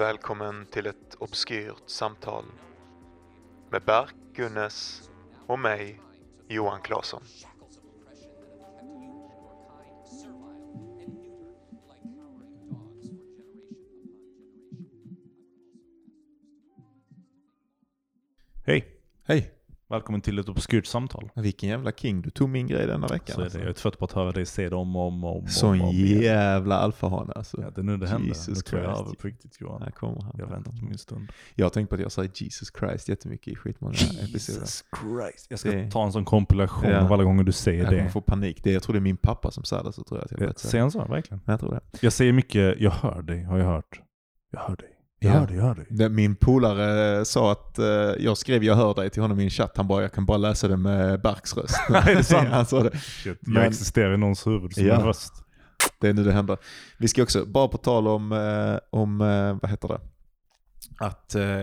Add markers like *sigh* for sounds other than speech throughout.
Välkommen till ett obskyrt samtal med Berk Gunnes och mig, Johan Claesson. Välkommen till ett obskyrt samtal. Vilken jävla king, du tog min grej denna veckan. Så är alltså. det. Jag är trött på att höra dig säga det om och om om. Sån om, om jävla alfahane alltså. Ja, det är nu det händer. Jesus tror jag Christ. över på riktigt Johan. Här kommer han. Jag har väntat på min stund. Jag har tänkt på att jag säger Jesus Christ jättemycket i skitmånga episoder. Christ. Jag ska Det- ta en sån kompilation Ja. av alla gånger du säger Jag det. få panik. Det, jag tror det är min pappa som säger det, så tror jag att jag Jag vet. Säger han så? Verkligen? Jag tror det. Jag säger mycket, jag hör dig, har jag hört. Jag hör dig. Jag Ja. hör dig, jag hör dig. Min polare sa att, eh, jag skrev jag hör dig till honom i en chatt, han bara jag kan bara läsa det med Berks röst. *laughs* Är det sant? han sa det. Shit, Men- jag existerar i någons huvud som Ja. en röst. Det är nu det händer. Vi ska också, bara på tal om, eh, om eh, vad heter det? Att eh,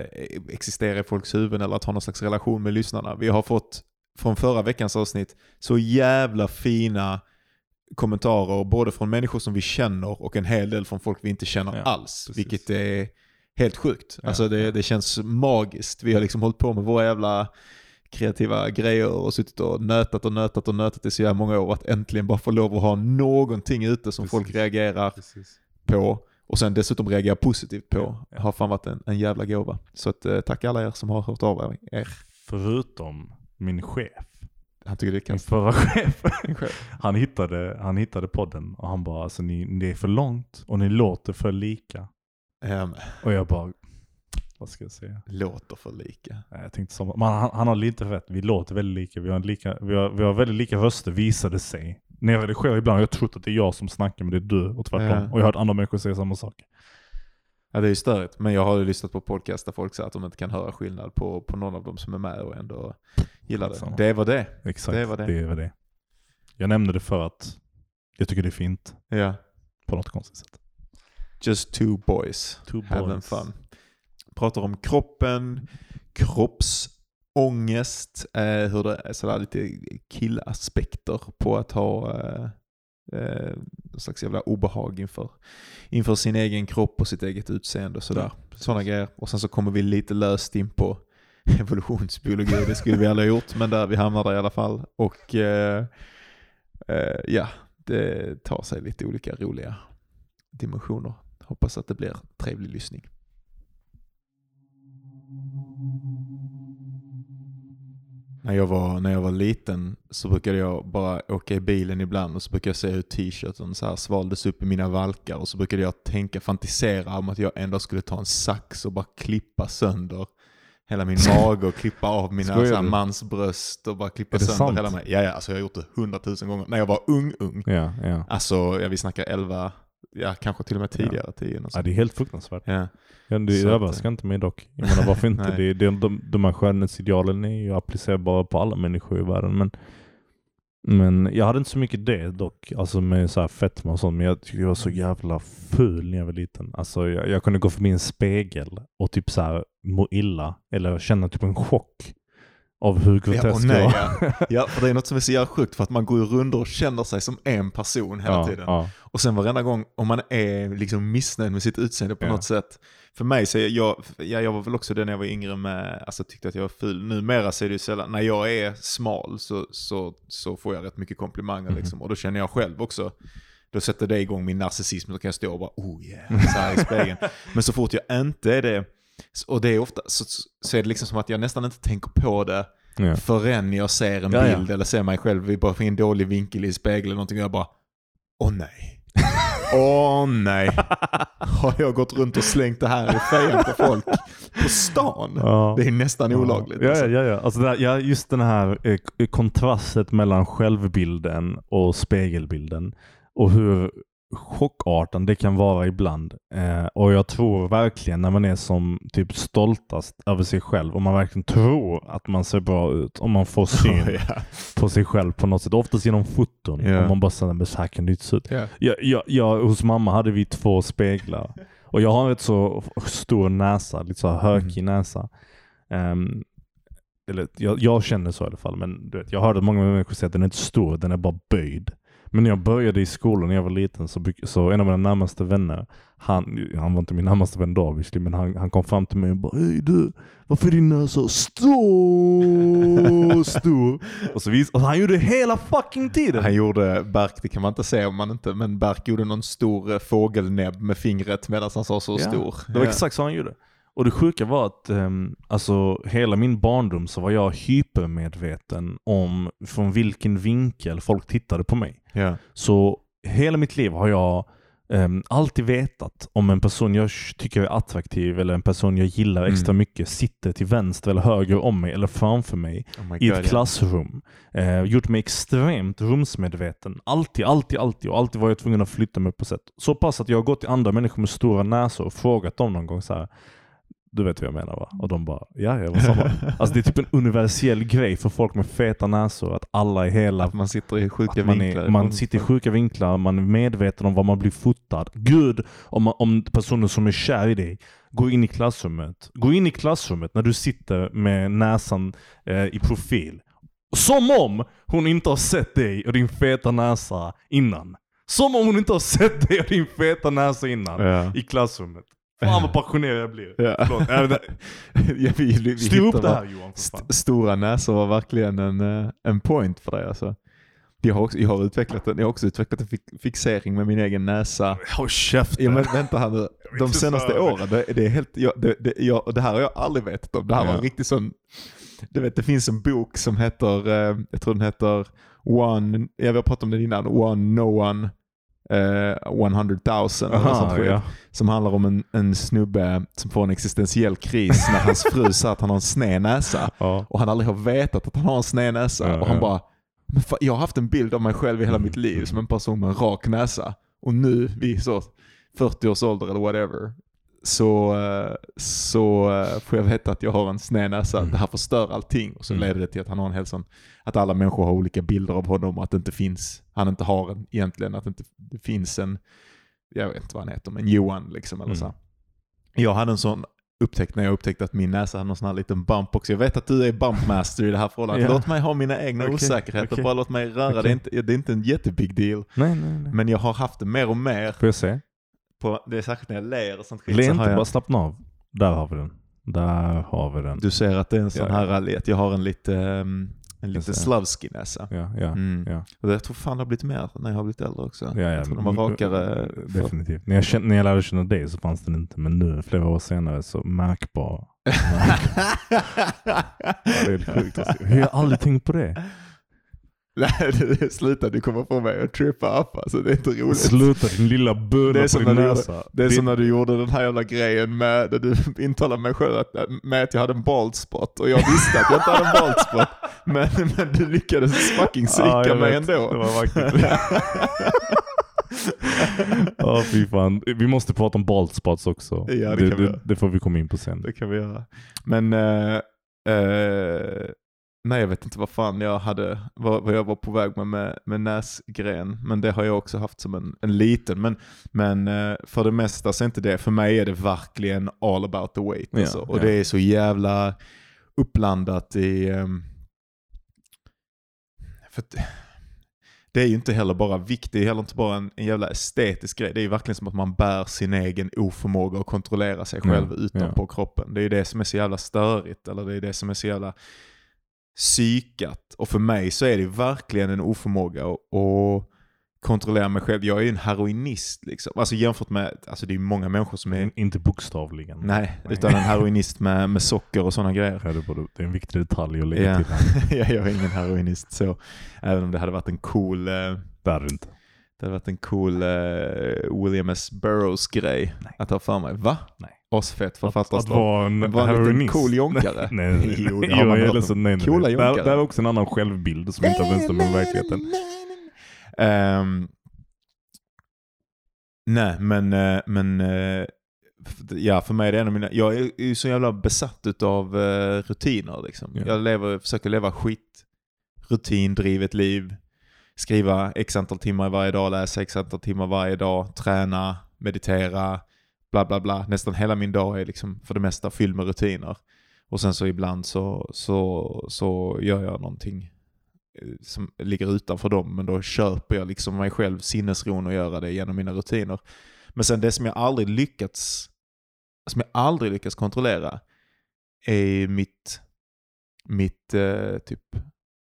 existera i folks huvuden eller att ha någon slags relation med lyssnarna. Vi har fått från förra veckans avsnitt så jävla fina kommentarer både från människor som vi känner och en hel del från folk vi inte känner Ja, alls. precis. Vilket är helt sjukt. Ja, alltså det, det känns magiskt. Vi har liksom hållit på med våra jävla kreativa grejer och suttit och nötat och nötat och nötat i så jävla många år. Att äntligen bara få lov att ha någonting ute som Precis. folk reagerar Precis. på och sen dessutom reagerar positivt på. Ja. Har fan varit en, en jävla gåva. Så att, eh, tack alla er som har hört av er. Förutom min chef. Han tycker det Min kast. förra *laughs* chef. Han hittade, han hittade podden och han bara alltså ni, det är för långt och ni låter för lika. Ehm, Och jag bara, vad ska jag säga? låter för lika. Nej, Jag tänkte samma, men han, han har lite rätt, vi låter väldigt lika. Vi har, lika, vi har, vi har väldigt lika röster visade sig. När jag redigerar ibland har jag trott att det är jag som snackar men det är du och tvärtom. Ja. Och jag har hört andra människor säga samma sak. Ja det är ju störigt. Men jag har ju lyssnat på podcast där folk säger att de inte kan höra skillnad på, på någon av dem som är med och ändå gillar det. Det var det. Exakt, Det var det. det var det. Jag nämnde det för att jag tycker det är fint Ja. på något konstigt sätt. Just two boys. Two Having boys. fun. Pratar om kroppen, kroppsångest, eh, hur det är sådär lite killaspekter på att ha eh, eh, någon slags jävla obehag inför, inför sin egen kropp och sitt eget utseende och sådär. Sådana grejer. Och sen så kommer vi lite löst in på *laughs* evolutionsbiologi, det skulle vi aldrig ha gjort, men där vi hamnar där i alla fall. Och eh, eh, ja, det tar sig lite olika roliga dimensioner. Hoppas att det blir trevlig lyssning. När jag, var, när jag var liten så brukade jag bara åka i bilen ibland och så brukade jag se hur t-shirten så här svaldes upp i mina valkar och så brukade jag tänka, fantisera om att jag ändå skulle ta en sax och bara klippa sönder hela min *laughs* mage och klippa av mina så här, mansbröst och bara klippa sönder sant? hela mig. Ja, ja, alltså jag har gjort det hundratusen gånger. När jag var ung, ung. Ja, ja. Alltså, ja, vi snackar 11, ja kanske till och med tidigare, 10 och ja det är helt fruktansvärt. Ja. Ja, det överraskar inte mig dock. Jag menar varför inte? *laughs* Det, det, de, de här skönhetsidealen är ju applicerbara på alla människor i världen. Men, men jag hade inte så mycket det dock. Alltså med så här fetma och sånt. Men jag tyckte jag var så jävla ful när jag var liten. Alltså jag, jag kunde gå förbi en spegel och typ så här må illa. Eller känna typ en chock. Av hur Ja, grotesk nej, jag ja. ja, för det är något som är så jävla sjukt för att man går ju runt och känner sig som en person hela ja, tiden. Ja, Och sen varenda gång, om man är liksom missnöjd med sitt utseende på Ja. något sätt. För mig så jag, ja, jag var väl också det när jag var yngre med, alltså tyckte att jag var ful. Numera så är det ju sällan, när jag är smal så, så, så får jag rätt mycket komplimanger Mhm. liksom. Och då känner jag själv också, då sätter det igång min narcissism. Då kan jag stå och bara oh yeah, *laughs* så här i spegeln. Men så fort jag inte är det, och det är ofta, så, så är det liksom som att jag nästan inte tänker på det ja. förrän jag ser en Ja, ja. bild eller ser mig själv i bara i en dålig vinkel i spegeln eller någonting och jag bara Åh nej. Åh nej. Har jag gått runt och slängt det här i fejan på folk på stan? Ja. Det är nästan olagligt. Ja, alltså. ja, ja. ja. Alltså det här, ja just den här eh, k- kontrastet mellan självbilden och spegelbilden. Och hur chockartande det kan vara ibland. Eh, och jag tror verkligen när man är som typ stoltast över sig själv och man verkligen tror att man ser bra ut. Om man får *laughs* syn ja. på sig själv på något sätt. Oftast genom foton. Ja. Och man bara säger men så här kan det inte se ut. Ja. Jag, jag, jag, hos mamma hade vi två speglar. Och jag har en rätt så stor näsa, lite så här hökig näsa. Ehm, eller jag, jag känner så i alla fall, men du vet, jag hörde många människor säga att den är inte stor, den är bara böjd. Men när jag började i skolan när jag var liten så, så en av mina närmaste vänner, han, han var inte min närmaste vän då obviously, men han, han kom fram till mig och bara Hej du, varför är din näsa så stor? *laughs* Och så vis- och han gjorde hela fucking tiden! Han gjorde, Berk, det kan man inte säga om man inte, men Berk gjorde någon stor eh, fågelnäbb med fingret medan han sa så Ja, stor. Det var exakt så han gjorde. Och det sjuka var att um, alltså, hela min barndom så var jag hypermedveten om från vilken vinkel folk tittade på mig. Ja. Så hela mitt liv har jag ehm, alltid vetat om en person jag tycker är attraktiv eller en person jag gillar Mm. extra mycket sitter till vänster eller höger om mig eller framför mig Oh i God, ett klassrum. Eh, gjort mig extremt rumsmedveten. Alltid, alltid, alltid. Och alltid var jag tvungen att flytta mig på sätt. Så pass att jag har gått till andra människor med stora näsor och frågat dem någon gång så här. Du vet vad jag menar va? Och de bara, ja, jag var samma. *laughs* alltså det är typ en universell grej för folk med feta näsor. Att alla är hela Att man sitter i sjuka man, vinklar. är, man sitter i sjuka vinklar, man är medveten om var man blir fotad. Gud, om, man, om personen som är kär i dig går in i klassrummet. Gå in i klassrummet när du sitter med näsan eh, i profil. Som om hon inte har sett dig och din feta näsa innan. Som om hon inte har sett dig och din feta näsa innan Ja. i klassrummet. Fan vad passionerad jag blir. Ja. Förlåt. *laughs* Ja, vi, vi, Styr upp det här Johan. St- stora näsor var verkligen en, eh, en point för dig alltså. Jag har, också, jag, har utvecklat en, jag har också utvecklat en fi- fixering med min egen näsa. Håll käften. Ja men vänta här nu. De senaste åren, det, det är helt, jag, det, det, jag, det här har jag aldrig vetat om. Det här var Ja. en riktig sån, du vet det finns en bok som heter, eh, jag tror den heter One, jag har pratat om den innan, One No One eh, 100 000 eller något sånt Aha, ja. Som handlar om en, en snubbe som får en existentiell kris när hans fru *laughs* sa att han har en sned näsa. Ja. Och han aldrig har vetat att han har en sned näsa. Ja, och han bara, jag har haft en bild av mig själv i hela Mm. mitt liv som en person med en rak näsa. Och nu vid så 40 års ålder eller whatever, så, så eh, får jag veta att jag har en sned näsa. Mm. Det här förstör allting. Och så Mm. leder det till att han har en hel sån, att alla människor har olika bilder av honom och att det inte finns, han inte har en egentligen, att det inte det finns en, jag vet inte vad han heter, men Johan liksom eller Mm. så. Jag hade en sån upptäckt när jag upptäckte att min näsa hade någon sån här liten bump också. Jag vet att du är bumpmaster i det här förhållandet. Ja. Låt mig ha mina egna Okej, osäkerheter, okej. bara låt mig röra. Det, är inte, det är inte en jättebig deal. Nej, nej, nej. Men jag har haft det mer och mer. Får jag se? På, det är särskilt när jag ler och sånt skit. Le så inte, har jag, bara slappna av. Där har vi den. Där har vi den. Du ser att det är en sån Ja, här ja. rally, att jag har en lite, um, en lite slavski näsa. Ja, ja, Mm. ja. Och jag tror fan det har blivit mer när jag har blivit äldre också. ja, ja. Jag tror de var rakare. för- Definitivt. När jag, kände, när jag lärde känna dig så fanns den inte, men nu flera år senare så märkbar. *laughs* Ja, det är sjukt. Jag har aldrig tänkt på det. Nej, det, sluta du kommer få mig att trippa upp alltså. Det är inte roligt. Sluta din lilla Det böna på din näsa. Det är som när du gjorde den här jävla grejen med, där du *laughs* intalade mig själv att, med att jag hade en bald spot och jag visste att jag inte hade en bald spot. *laughs* Men, men du lyckades fucking psyka Ja, mig vet. ändå. Det var vackert. *laughs* Ja, fy fan. Vi måste prata om bald spots också. Ja, det det, det får vi komma in på sen. det kan vi göra. Men, eh, eh, nej jag vet inte vad fan jag hade, vad, vad jag var på väg med, med med näsgren. Men det har jag också haft som en, en liten. Men, men eh, för det mesta så är inte det, för mig är det verkligen all about the weight. Ja, Alltså. Och ja. det är så jävla uppblandat i, ehm, för det är ju inte heller bara vikt, det är heller inte bara en, en jävla estetisk grej. Det är ju verkligen som att man bär sin egen oförmåga att kontrollera sig själv Ja, utanpå kroppen. Det är ju det som är så jävla störigt, eller det är det som är så jävla psykat. Och för mig så är det verkligen en oförmåga att, kontrollera mig själv. Jag är ju en heroinist liksom. Alltså jämfört med, alltså det är många människor som är, Inte bokstavligen. nej, utan en *laughs* heroinist med, med socker och sådana grejer. Ja, det borde- det är en viktig detalj att lägga Ja. till. *laughs* ja, jag är ingen heroinist så. Även om det hade varit en cool, eh, Det är det inte. Det hade varit en cool eh, William S. Burroughs grej Nej. att ha för mig. Va? Nej. Asfett Att, författarskap. att vara en Vara en liten cool jonkare. *laughs* Nej, nej, nej. *laughs* Jo, det har man hört ledsen. om. Nej, nej, Coola jonkare. Det här är också en annan självbild som inte överensstämmer med verkligheten. Ehm, nej, men, eh, men eh, ja, för mig är det en av mina, jag är ju så jävla besatt av rutiner liksom. Ja. Jag lever, försöker leva skit, rutindrivet liv, skriva x antal timmar varje dag, läsa x antal timmar varje dag, träna, meditera, bla bla bla. Nästan hela min dag är liksom för det mesta fylld med rutiner. Och sen så ibland så, så, så gör jag någonting eh, som ligger utanför dem, men då köper jag liksom mig själv sinnesron att göra det genom mina rutiner. Men sen det som jag aldrig lyckats, som jag aldrig lyckats kontrollera är mitt, mitt eh, typ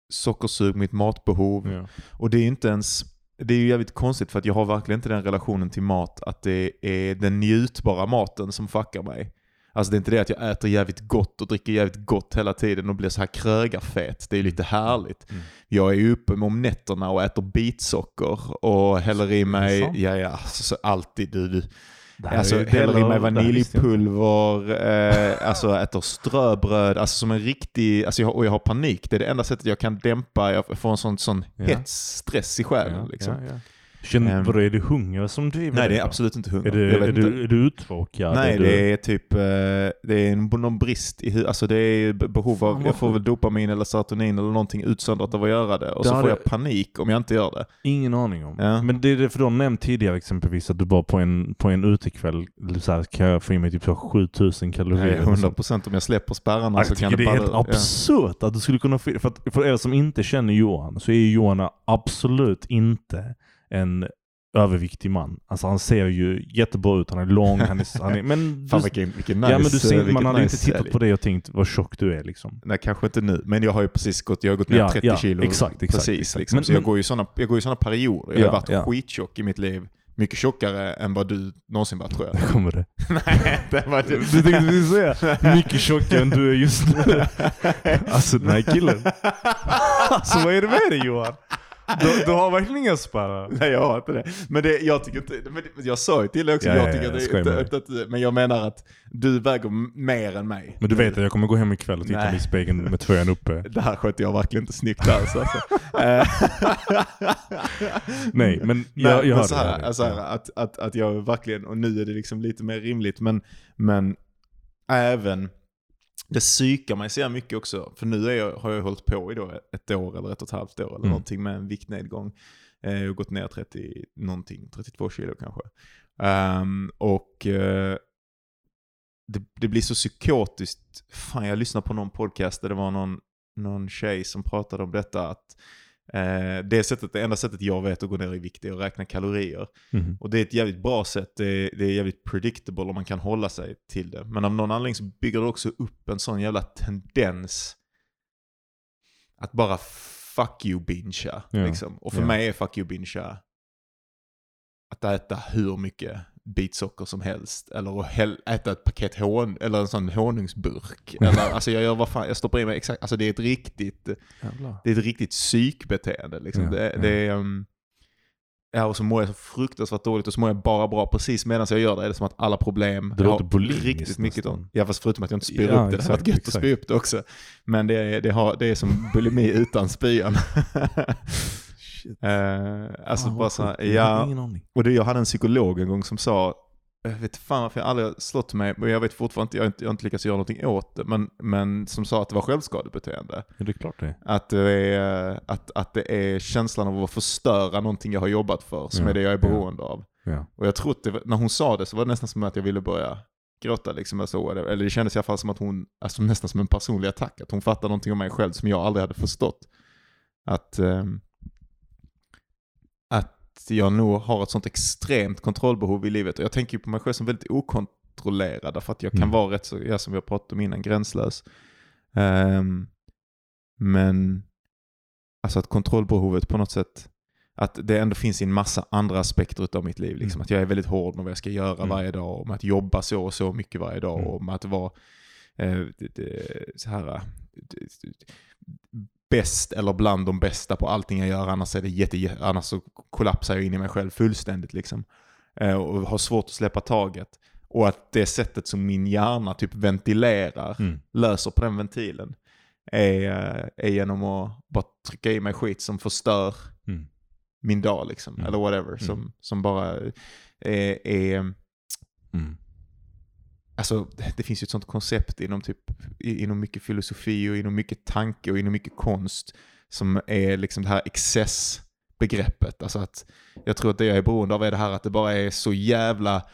sockersug, mitt matbehov. Ja. Och det är inte ens, det är ju jävligt konstigt för att jag har verkligen inte den relationen till mat att det är den njutbara maten som fuckar mig. Alltså det är inte det att jag äter jävligt gott och dricker jävligt gott hela tiden och blir så här krögarfet. Det är lite härligt. Mm. Jag är ju uppe om nätterna och äter bitsocker och häller i mig, ja ja, alltid du. du. Alltså är- häller i mig vaniljpulver, eh, alltså äter ströbröd, alltså som en riktig, alltså jag, och jag har panik. Det är det enda sättet jag kan dämpa, jag får en sån, sån Ja. hets, stress i själen. Ja, liksom. ja. Känner, Ehm. vadå, är det hunger som driver Nej det är då? absolut inte hunger. Är du, är, inte. du, är du uttråkad? Nej, är du... det är typ eh, det är en, någon brist i Alltså det är behov av, jag får väl dopamin eller serotonin eller någonting utsöndrat av att göra det. Och Det så får jag panik om jag inte gör det. Ingen aning om. Ja. Men det är det för du har nämnt tidigare exempelvis att du bara på en, på en utekväll så här, kan jag få i mig typ så 7000 kalorier. Nej, eller 100% om jag släpper spärrarna Jag så tycker kan det det är helt ja. absurt att du skulle kunna få, för, att, för er som inte känner Johan så är ju Johan absolut inte en överviktig man. Alltså han ser ju jättebra ut, han är lång, han är... Han är men *laughs* Fan du, vilken, vilken nice, ja men du ser, vilket man hade nice inte tittat på det och tänkt vad tjock du är liksom. Nej, kanske inte nu. Men jag har ju precis gått, jag har gått ner Ja, 30 ja, kilo. exakt, exakt, precis, exakt. Liksom. Men- så jag men- går ju såna, jag går ju såna perioder. Jag Ja, har varit ja. skittjock i mitt liv. Mycket tjockare än vad du någonsin varit tror jag. Där *laughs* kommer det. *laughs* Nej, det var Du tänkte precis säga mycket tjockare än du är just nu. Alltså den här killen. Alltså vad är det med dig Johan? Du, du har verkligen inga spärrar. Nej jag har inte det. Men det, jag tycker inte, men det, jag sa ju till dig också, Ja, jag ja, tycker ja, att det jag inte, att- men jag menar att du väger mer än mig. Men du vet att jag kommer gå hem ikväll och titta Nej. mig i spegeln med tvåan uppe. *laughs* Det här skötte jag verkligen inte snyggt alls alltså. Eh, *laughs* Nej, men Nej, jag, jag men så det, här, jag det. alltså här, att, att, att jag verkligen, och nu är det liksom lite mer rimligt, men, men även, det psykar mig så mycket också. För nu jag, har jag hållit på i då ett år eller ett och ett halvt år eller Mm. någonting med en viktnedgång. Eh, Jag har gått ner 30, någonting, 32 kilo kanske. Ehm, och eh, det, det blir så psykotiskt. Fan, jag lyssnade på någon podcast där det var någon, någon tjej som pratade om detta. att eh, det, sättet, det enda sättet jag vet att gå ner i vikt är att räkna kalorier. Mhm. Och det är ett jävligt bra sätt. Det är, det är jävligt predictable om man kan hålla sig till det. Men av någon anledning så bygger det också upp en sån jävla tendens att bara fuck you bingea. Ja. Liksom. Och för Ja. mig är fuck you bingea att äta hur mycket bitsocker som helst. Eller att äta ett paket hon eller en sån honungsburk. *laughs* Eller, alltså jag gör vad fan, jag stoppar i mig exakt, alltså det är ett riktigt, Jävlar. det är ett riktigt psykbeteende. Liksom. Ja, det, ja. det är, um, ja, och så mår jag så fruktansvärt dåligt och så mår jag bara bra precis medan jag gör det. är det som att alla problem, Det låter har bulimiskt riktigt mycket om. Ja fast förutom att jag inte spyr Ja, upp det. *laughs* Det hade varit exakt, gött att exakt. spy upp det också. Men det är, det har, det är som bulimi utan spyan. *laughs* Shit. Eh, alltså Fan, bara så här, ja, och det, jag hade en psykolog en gång som sa, jag vet fan varför jag aldrig har slått mig, men jag vet fortfarande inte, jag har inte, jag har inte lyckats göra någonting åt det, men, men som sa att det var självskadebeteende. Ja, det är klart det. Att det, är, att, att det är känslan av att förstöra någonting jag har jobbat för som Ja, är det jag är ja. beroende av. Ja. Och jag var- när hon sa det så var det nästan som att jag ville börja gråta. Liksom, alltså, eller det kändes i alla fall som att hon, alltså nästan som en personlig attack, att hon fattade någonting om mig själv som jag aldrig hade förstått. Att, att jag nog har ett sånt extremt kontrollbehov i livet. Och jag tänker ju på mig själv som väldigt okontrollerad, därför att jag kan Mm. vara rätt så, ja, som har pratat om innan, gränslös. Ehm, men alltså att kontrollbehovet på något sätt, att det ändå finns i en massa andra aspekter av mitt liv. Liksom. Mm. Att jag är väldigt hård med vad jag ska göra Mm. varje dag, om att jobba så och så mycket varje dag, Mm. och om att vara eh, så här, eh, bäst eller bland de bästa på allting jag gör, annars, är det jätte, annars så kollapsar jag in i mig själv fullständigt. Liksom. Eh, och har svårt att släppa taget. Och att det sättet som min hjärna typ ventilerar, Mm. löser på den ventilen, är, eh, är genom att bara trycka i mig skit som förstör Mm. min dag liksom. Mm. Eller whatever. Som, Mm. som bara är, är Mm. Alltså, det finns ju ett sånt koncept inom, typ, inom mycket filosofi och inom mycket tanke och inom mycket konst som är liksom det här excessbegreppet. Alltså att jag tror att det jag är beroende av är det här att det bara är så jävla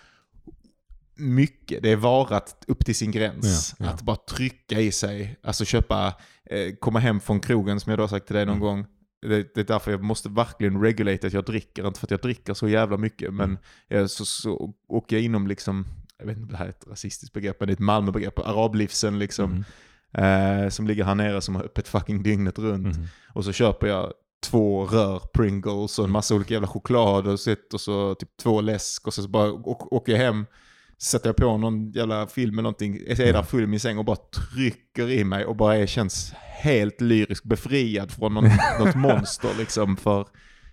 mycket. Det är varat upp till sin gräns. Ja, ja. Att bara trycka i sig, alltså köpa, eh, komma hem från krogen som jag då sagt till dig någon Mm. gång. Det, det är därför jag måste verkligen regulate att jag dricker, inte för att jag dricker så jävla mycket, men jag, så, så åker jag inom liksom, jag vet inte om det här är ett rasistiskt begrepp, men det är ett Malmöbegrepp, arablivsen liksom, Mm. eh, som ligger här nere som har öppet fucking dygnet runt. Mm. Och så köper jag två rör Pringles och en massa olika jävla choklad och, sitt, och så typ två läsk och så bara åker jag hem, sätter jag på någon jävla film eller någonting, jag är där full i min säng och bara trycker i mig och bara är, känns helt lyrisk befriad från någon, *laughs* något monster liksom för,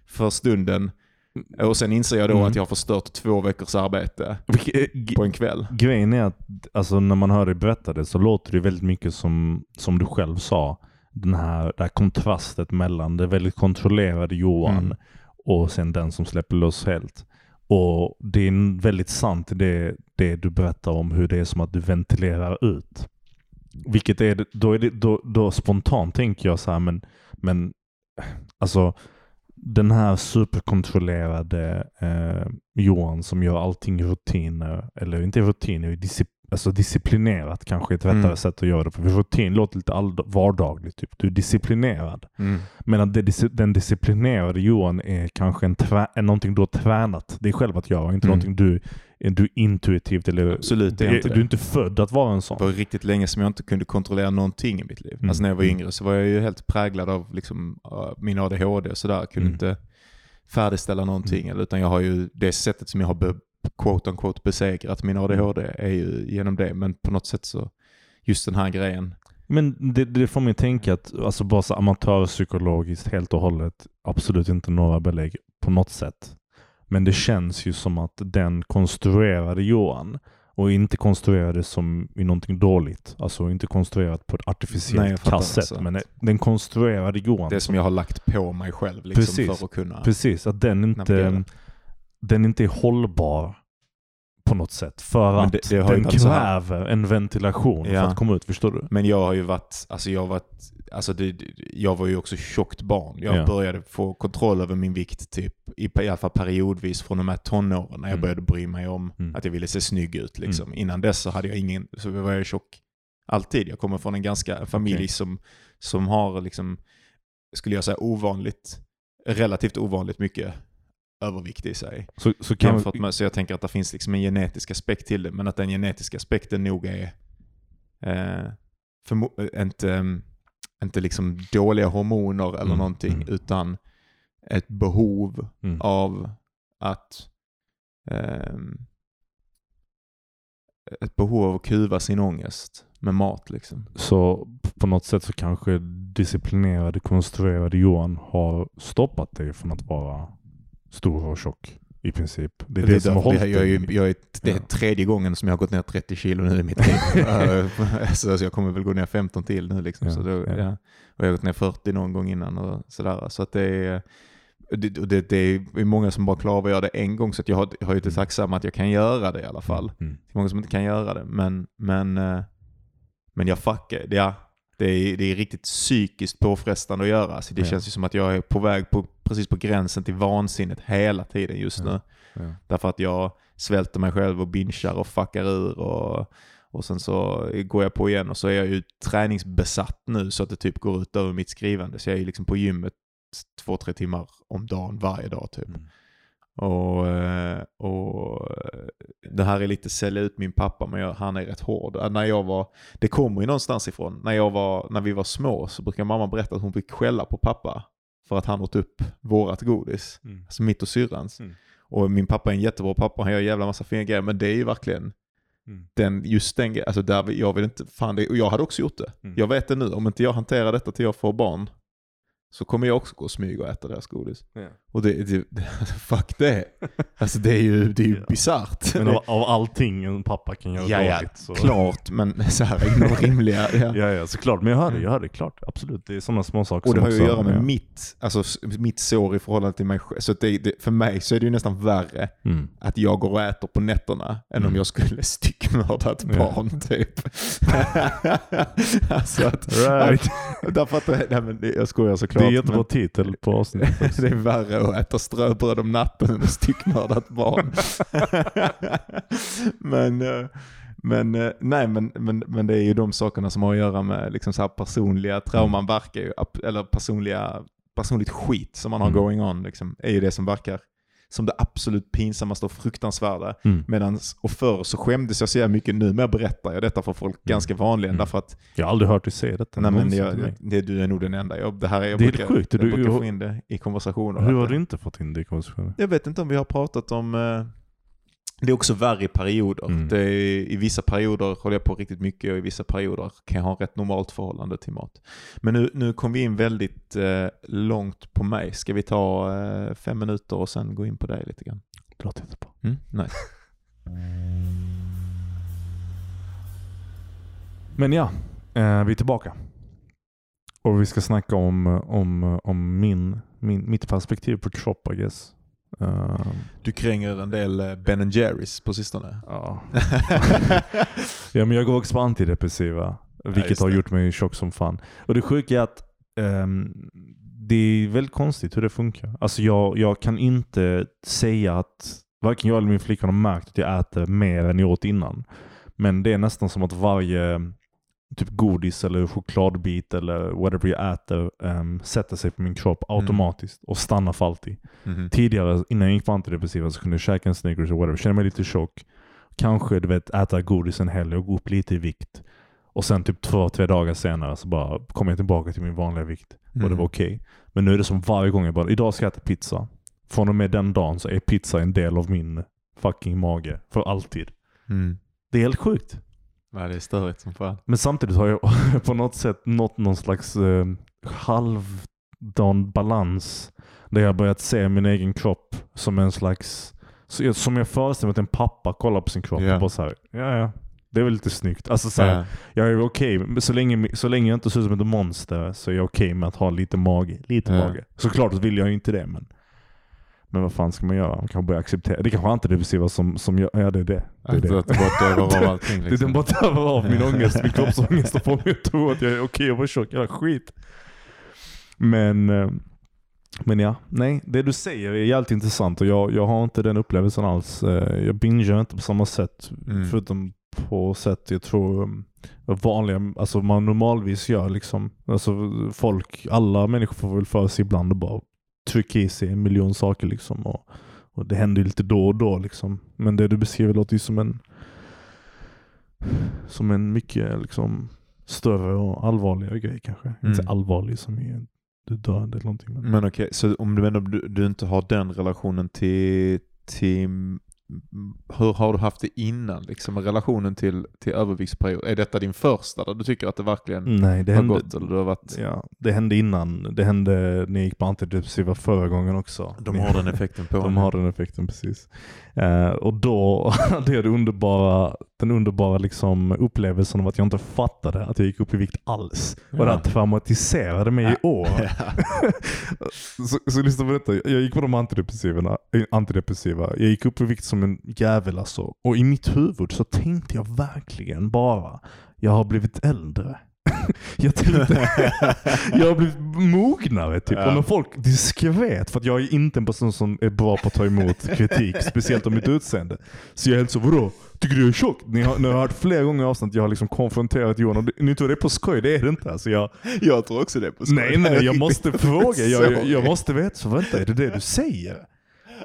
för stunden. Och sen inser jag då Mm. att jag har förstört två veckors arbete på en kväll. Grejen är att alltså, när man hör dig berätta det så låter det väldigt mycket som, som du själv sa. Den här, det här kontrastet mellan det väldigt kontrollerade Johan Mm. och sen den som släpper loss helt. Och det är väldigt sant det, det du berättar om hur det är som att du ventilerar ut. Vilket är då, är det, då, då spontant tänker jag så här, men, men alltså den här superkontrollerade eh, Johan som gör allting i rutiner, eller inte i rutiner, i disciplin alltså disciplinerat kanske ett rättare Mm. sätt att göra det. För rutin låter lite all vardagligt. Typ. Du är disciplinerad. Mm. Men att det, den disciplinerade Johan är kanske en trä- är någonting du har tränat dig själv att göra. Inte Mm. någonting du, du intuitivt eller... Absolut, det är du, inte du det. är inte född att vara en sån. Det var riktigt länge som jag inte kunde kontrollera någonting i mitt liv. Mm. Alltså när jag var Mm. yngre så var jag ju helt präglad av liksom, min ADHD och sådär. Kunde Mm. inte färdigställa någonting. Eller, utan jag har ju det sättet som jag har quote on quote besegrat min ADHD är ju genom det. Men på något sätt så, just den här grejen. Men det, det får mig tänka att alltså bara så amatörpsykologiskt helt och hållet absolut inte några belägg på något sätt. Men det känns ju som att den konstruerade Johan och inte konstruerade som i någonting dåligt. Alltså inte konstruerat på ett artificiellt kasset. Men den konstruerade Johan. Det som jag har lagt på mig själv liksom, Precis. för att kunna. Precis, att den inte, Navigera. Den inte är hållbar på något sätt. För Men att det- det den kräver en ventilation för Ja. att komma ut. Förstår du? Men jag har ju varit, alltså jag har varit, alltså det, jag var ju också tjockt barn. Jag Ja. började få kontroll över min vikt typ, i, i alla fall periodvis från de här tonåren när jag Mm. började bry mig om Mm. att jag ville se snygg ut. Liksom. Innan dess så hade jag ingen, så var jag tjock alltid. Jag kommer från en ganska familj Okej. som, som har, liksom, skulle jag säga ovanligt, relativt ovanligt mycket övervikt i sig. Så, så kan Jämfört med, så jag tänker att det finns liksom en genetisk aspekt till det, men att den genetiska aspekten nog är eh, förmo- eh, inte, mm, inte liksom dåliga hormoner eller Mm, någonting, mm. utan ett behov Mm. av att ehm, ett behov av att kuva sin ångest med mat liksom. Så på något sätt så kanske disciplinerade, konstruerade Johan har stoppat dig från att vara stor och tjock i princip. Det är det, som har hållit det, jag, jag är, det är tredje gången som jag har gått ner 30 kilo nu i mitt liv. *laughs* Så så jag kommer väl gå ner 15 till nu liksom. Ja, så då, ja. ja. Och jag har gått ner 40 någon gång innan och sådär. Så att det är, det, det, det är många som bara klarar av att göra det en gång. Så jag har, jag har ju det tacksamma att jag kan göra det i alla fall. Mm. Det är många som inte kan göra det. Men, men, eh, men jag fuckar. Ja, det är, det är riktigt psykiskt påfrestande att göra. Så det Ja. känns ju som att jag är på väg på, precis på gränsen till vansinnet hela tiden just Ja. nu. Ja. Därför att jag svälter mig själv och binchar och fuckar ur. Och, och sen så går jag på igen och så är jag ju träningsbesatt nu så att det typ går ut över mitt skrivande. Så jag är ju liksom på gymmet två, tre timmar om dagen varje dag typ. Mm. Och, eh, och eh, det här är lite sälja ut min pappa, men jag, han är rätt hård. Eh, När jag var, det kommer ju någonstans ifrån. När, jag var, när vi var små så brukar mamma berätta att hon fick skälla på pappa för att han åt upp vårat godis. Mm. Alltså mitt och syrrans. Mm. Och min pappa är en jättebra pappa, han gör en jävla massa fina grejer, men det är ju verkligen Mm. den, just den alltså där jag vill inte, fan det, och jag hade också gjort det. Mm. Jag vet det nu, om inte jag hanterar detta till jag får barn, så kommer jag också gå och smyga och äta deras godis. Ja. Och det, det *laughs* fuck det. Alltså det är ju, det är ju Ja. bisarrt. Men av, av allting en pappa kan göra Ja, ja, dåligt så... Klart, men *laughs* så här, inom rimliga. Ja. Ja, ja, såklart. Men jag hör det, jag hör det klart. Absolut. Det är sådana små saker Och det har ju att göra med ja. mitt, alltså, mitt sår i förhållande till mig själv. Så att det, det, för mig så är det ju nästan värre Mm. att jag går och äter på nätterna än om Mm. jag skulle *laughs* styckmörda ett Ja. barn typ. alltså att, Right. därför att, det- nej men det- jag skojar Det är jättebra men titel på avsnittet. *laughs* det är värre att äta ströbröd om natten än att styckmörda mördat barn. *laughs* men, eh, men, eh, nej, men, men, men det är ju de sakerna som har att göra med liksom så personliga trauman verkar ju, eller personliga, personligt skit som man har Mm. going on, liksom, är ju det som verkar som det absolut pinsammaste och fruktansvärda. Mm. Medans, och förr så skämdes jag så jävla mycket, nu men jag berättar jag detta för folk ganska vanligen Mm. därför att Jag har aldrig hört dig säga detta. nej, men jag, det, du är nog den enda. Jag, det här är, jag Det är brukar, sjukt. Jag Du- brukar få in det i konversationer. Hur har du inte fått in det i konversationen? Jag vet inte om vi har pratat om... eh, Det är också värre i perioder. Mm. Det är, I vissa perioder håller jag på riktigt mycket och i vissa perioder kan jag ha ett rätt normalt förhållande till mat. Men nu, nu kom vi in väldigt eh, långt på mig. Ska vi ta eh, fem minuter och sen gå in på dig lite grann? Det låter jättebra. Mm? Nice. Men ja, eh, vi är tillbaka. Och vi ska snacka om, om, om min, min, mitt perspektiv på Trop, I guess. Eh, Du kränger en del eh, Ben Jerrys på sistone. ja. *laughs* ja, men jag går också på antidepressiva. Vilket just har gjort mig tjock som fan. Och det sjuka är att ehm, det är väldigt konstigt hur det funkar. Alltså jag, jag kan inte säga att varken jag eller min flickvän har märkt att jag äter mer än jag åt innan. Men det är nästan som att varje typ godis eller chokladbit eller whatever jag äter um, sätter sig på min kropp automatiskt och stannar för alltid. Mhm. Tidigare, innan jag gick på antidepressiva, så kunde jag käka en Snickers eller whatever, känna mig lite tjock. Kanske du vet, äta godis en helg och gå upp lite i vikt. Och sen typ två, tre dagar senare så bara kom jag tillbaka till min vanliga vikt. Och det Mm. var okej. Men nu är det som varje gång jag bara, idag ska jag äta pizza. Från och med den dagen så är pizza en del av min fucking mage. För alltid. Mm. Det är helt sjukt. Ja, det är störigt som fan. Men samtidigt har jag *laughs* på något sätt nått någon slags eh, halvdan balans. Där jag börjat se min egen kropp som en slags, som jag föreställer mig att en pappa kollar på sin kropp Ja. och bara såhär, ja ja. Det är väl lite snyggt. Alltså så här, Ja. jag är okej, men så länge, så länge jag inte ser ut som ett monster så är jag okej med att ha lite mage. Lite Ja. mage. Såklart vill jag ju inte det men men vad fan ska man göra? Man kan börja acceptera. Det kanske är antidepressiva som, som gör, ja det är det. Det är Att, det. att bara dövar av *laughs* allting liksom. den bara tar av min ångest, min *laughs* kroppsångest och får mig att tro att jag är okej att vara tjock. Jävla skit. Men, eh, men ja, nej. Det du säger är jävligt intressant och jag, jag har inte den upplevelsen alls. Eh, Jag bingear inte på samma sätt. Mm. Förutom på sätt jag tror um, vanliga, alltså man normalvis gör liksom. Alltså folk, alla människor får väl för sig ibland och bara trycka i sig en miljon saker liksom. Och, och det händer ju lite då och då liksom. Men det du beskriver låter ju som en som en mycket liksom större och allvarligare grej kanske. Mm. Inte allvarlig som är du död eller någonting. Men, Men okej, så om du, menar, du, du inte har den relationen till, till hur har du haft det innan? Liksom, relationen till, till överviktsperiod? Är detta din första där du tycker att det verkligen Nej, det har hände, gått? Eller du har varit... ja, det hände innan. Det hände när jag gick på antidepressiva förra gången också. De har den effekten på *laughs* De har den effekten precis. Eh, och då *laughs* hade jag det underbara, den underbara liksom upplevelsen av att jag inte fattade att jag gick upp i vikt alls. Och det här Ja. traumatiserade mig i år. *laughs* Ja. så, så lyssna på detta. Jag gick på de antidepressiva, antidepressiva. Jag gick upp i vikt som en jävel alltså. Och i mitt huvud så tänkte jag verkligen bara, jag har blivit äldre. *laughs* jag tänkte, *laughs* jag har blivit mognare typ. Ja. Och när folk diskret, för att jag är inte en person som är bra på att ta emot *laughs* kritik, speciellt om mitt utseende. Så jag är helt så, vadå? Tycker du jag är tjock? Ni har, ni har hört flera gånger i avsnitt att jag har liksom konfronterat Johan och ni tror det är på skoj, det är det inte. Alltså jag, Jag tror också det på skoj. Nej, nej, jag måste fråga. Jag, jag, måste veta. Så vänta, är det det du säger?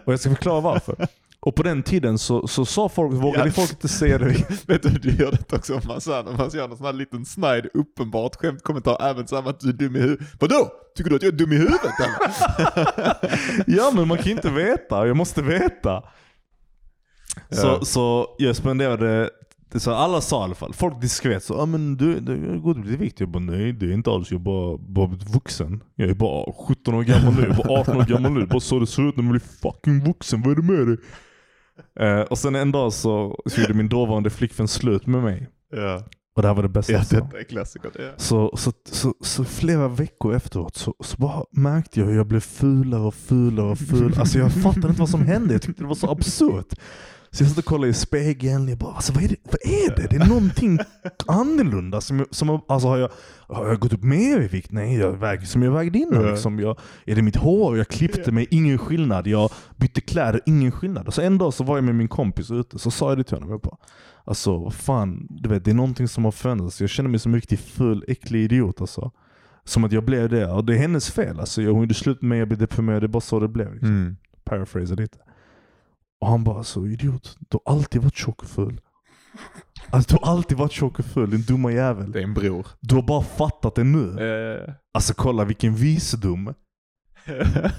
Och jag ska förklara varför. Och på den tiden så, så sa folk, vågade Ja. folk inte säga det. *laughs* Vet du, du gör det också om man, så här, om man gör någon sån här liten snide, uppenbart skämtkommentar, även samma att du är dum i huvudet. Vadå? Tycker du att jag är dum i huvudet eller? *laughs* Ja, men man kan inte veta. Jag måste veta. Så, Ja. så jag spenderade, det så alla sa i alla fall, folk diskret så ah, men du, du gått upp i vikt. Jag bara nej det är inte alls, jag är bara, bara vuxen. Jag är bara 17 år gammal nu, jag är bara 18 år gammal nu. Bara så det ser ut när man blir fucking vuxen, vad är det med dig? Eh, och sen en dag så, så gjorde min dåvarande flickvän slut med mig. Ja, Och det här var det bästa ja detta är klassiker. Ja. Så, så, så, så flera veckor efteråt så, så bara märkte jag hur jag blev fulare och fulare och fulare. Alltså jag fattade inte vad som hände. Jag tyckte det var så absurt. Så jag satt och kollade i spegeln, jag bara alltså, vad, är det, vad är det? Det är någonting *laughs* annorlunda. Som, som, alltså, har, jag, har jag gått upp mer i vikt? Nej, jag väger som jag vägde innan. Liksom. Jag, är det mitt hår? Jag klippte mig, ingen skillnad. Jag bytte kläder, ingen skillnad. Och så en dag så var jag med min kompis ute, så sa jag det till honom. Jag bara, alltså vad fan, du vet, det är någonting som har förändrats. Jag känner mig som en riktigt full, äcklig idiot. Alltså. Som att jag blev det. Och det är hennes fel. Alltså, jag, hon gjorde slut med mig, jag blev deprimerad. Det är bara så det blev. Liksom Mm. paraphrasa lite. Och han bara så idiot, du har alltid varit tjock och full. Alltså du har alltid varit tjock och full, din dumma jävel. Det är en bror. Du har bara fattat det nu. Eh. Alltså kolla vilken visdom.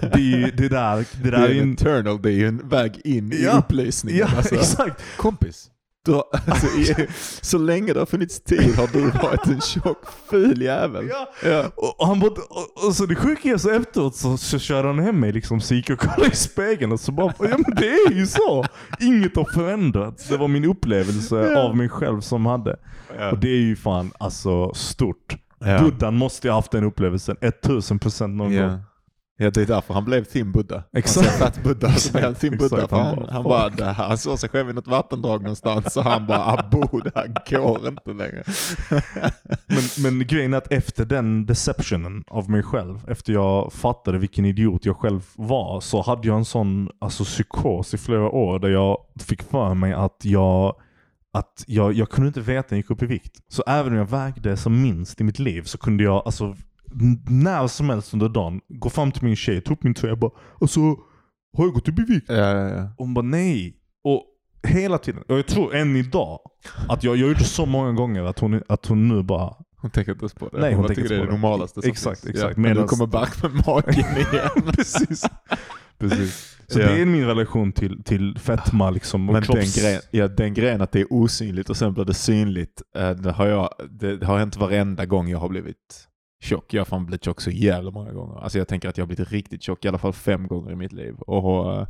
Det, är ju, det där, det Det där är är en en... eternal, det är ju en väg in i Ja. upplösningen. Ja, alltså. *laughs* exakt. Kompis, har, alltså, i, så länge det har funnits tid har du varit en tjock, ful jävel. Ja. Ja. Och, och han bara, och, och så det sjuka är så efteråt så, så körde han hem mig liksom, så gick jag och kollade i spegeln och så bara, ja men det är ju så. Inget har förändrats. Det var min upplevelse Ja. av mig själv som hade. Och det är ju fan alltså stort. Ja. Buddhan måste ju ha haft den upplevelsen 1000% någon gång. Ja. det är därför han blev Tim Buddha. Exakt. Han satt Buddha så blev han Tim Buddha. Han han, bara, här, han såg sig själv i något vattendrag någonstans så han bara, abo det här går inte längre. *laughs* Men, men grejen är att efter den deceptionen av mig själv, efter jag fattade vilken idiot jag själv var, så hade jag en sån alltså, psykos i flera år där jag fick för mig att jag att jag, jag kunde inte veta när jag gick upp i vikt. Så även om jag vägde som minst i mitt liv så kunde jag alltså när som helst under dagen gå fram till min tjej, ta upp min tröja och bara alltså har jag gått upp i vikt? Ja, ja, ja. Hon bara nej. Och hela tiden, och jag tror än idag, att jag, jag gjorde så många gånger att hon, att hon nu bara Hon tänker inte ens på det. Nej, hon tänker tycker det är det det. normalaste som Exakt, finns. exakt. Ja. Men du kommer back med magen *laughs* igen. Precis. *laughs* Precis. Så Ja. det är min relation till, till fetma liksom. Och Men den kropps... grejen, ja, den grejen att det är osynligt och sen blir det synligt, eh, det har, jag, det har hänt varenda gång jag har blivit tjock. Jag har fan blivit tjock så jävla många gånger. Alltså jag tänker att jag har blivit riktigt tjock i alla fall fem gånger i mitt liv. Och,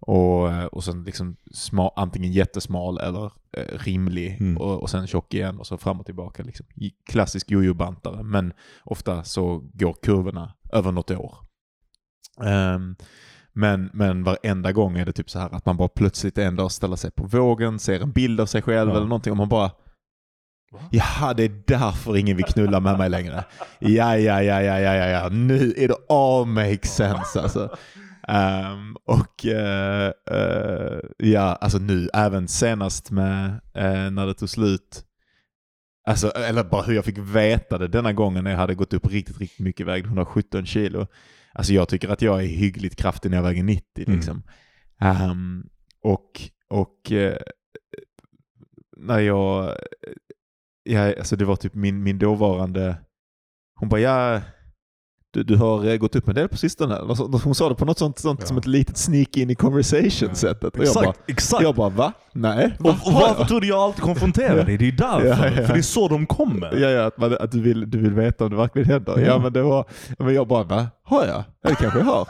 och, och sen liksom smal, antingen jättesmal eller eh, rimlig Mm. och, och sen tjock igen och så fram och tillbaka. Liksom. Klassisk jojo-bantare, men ofta så går kurvorna över något år. Ehm, men, men varenda gång är det typ så här att man bara plötsligt en dag ställer sig på vågen, ser en bild av sig själv Ja. eller någonting och man bara Jaha, det är därför ingen vill knulla med mig längre. Ja, ja, ja, ja, ja, ja, ja. nu är det all makes sense alltså. Ehm, och eh, eh, ja, alltså nu, även senast med eh, när det tog slut. Alltså, eller bara hur jag fick veta det denna gången när jag hade gått upp riktigt, riktigt mycket, vägde 117 kilo. Alltså jag tycker att jag är hyggligt kraftig när jag väger 90 Mm. liksom. Ehm, och och eh, när jag, ja, alltså det var typ min, min dåvarande, hon bara ja, du, du har eh, gått upp en del på sistone. Hon sa det på något sånt, sånt Ja. som ett litet sneak in i conversation sättet. Och jag bara, Exakt, exakt. jag bara va? Nej. och, och varför tror du jag alltid konfronterar dig? Det är därför. Ja, ja. För det är så de kommer. Ja, ja, att, man, att du, vill, du vill veta om det verkligen händer. Ja, Ja. men det var, men jag bara, va? Har jag? Ja, det kanske jag har.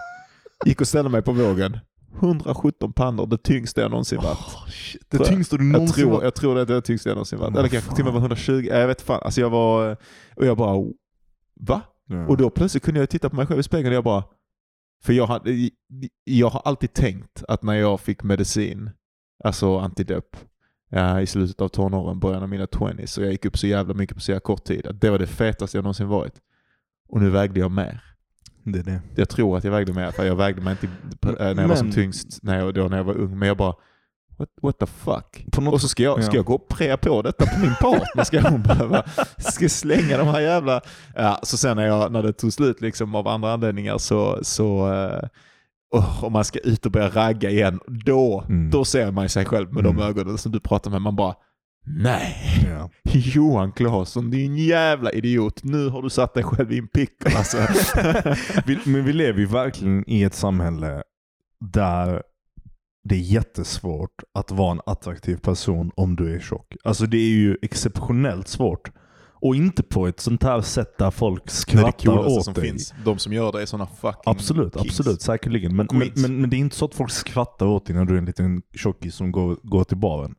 Gick och ställde mig på vågen. 117 pannor, det tyngsta jag någonsin varit. Oh, shit, det Tror jag. tyngsta du Jag någonsin tror, varit. jag tror det är det tyngsta jag någonsin varit. Men Eller kanske till och med var 120, jag vet fan. Alltså jag var, och jag bara, va? Ja. Och då plötsligt kunde jag titta på mig själv i spegeln och jag bara, för jag, hade, jag har alltid tänkt att när jag fick medicin, alltså antidop, ja, i slutet av tonåren, början av mina 20s, och jag gick upp så jävla mycket på så jävla kort tid, att det var det fetaste jag någonsin varit. Och nu vägde jag mer. Det är det. Jag tror att jag vägde mer, för jag vägde mig inte eh, när jag var som tyngst när jag, då när jag var ung, men jag bara, what, what the fuck? Och så ska jag, ska ja. jag gå och prea på detta på min partner? Ska hon behöva ska slänga de här jävla... Ja, så sen när, jag, när det tog slut liksom av andra anledningar så... så eh, och om man ska ut och börja ragga igen, då, Mm. då ser man sig själv med de Mm. ögonen som du pratar med. Man bara, nej, Ja. *laughs* Johan Claesson, din jävla idiot. Nu har du satt dig själv i en pickle alltså. *laughs* men vi lever ju verkligen i ett samhälle där det är jättesvårt att vara en attraktiv person om du är tjock. Alltså det är ju exceptionellt svårt. Och inte på ett sånt här sätt där folk Det är det skrattar åt som dig. finns. De som gör det är sådana fucking Absolut, kings. absolut. Säkerligen. Men, men, men, men det är inte så att folk skrattar åt dig när du är en liten tjockis som går, går till baren.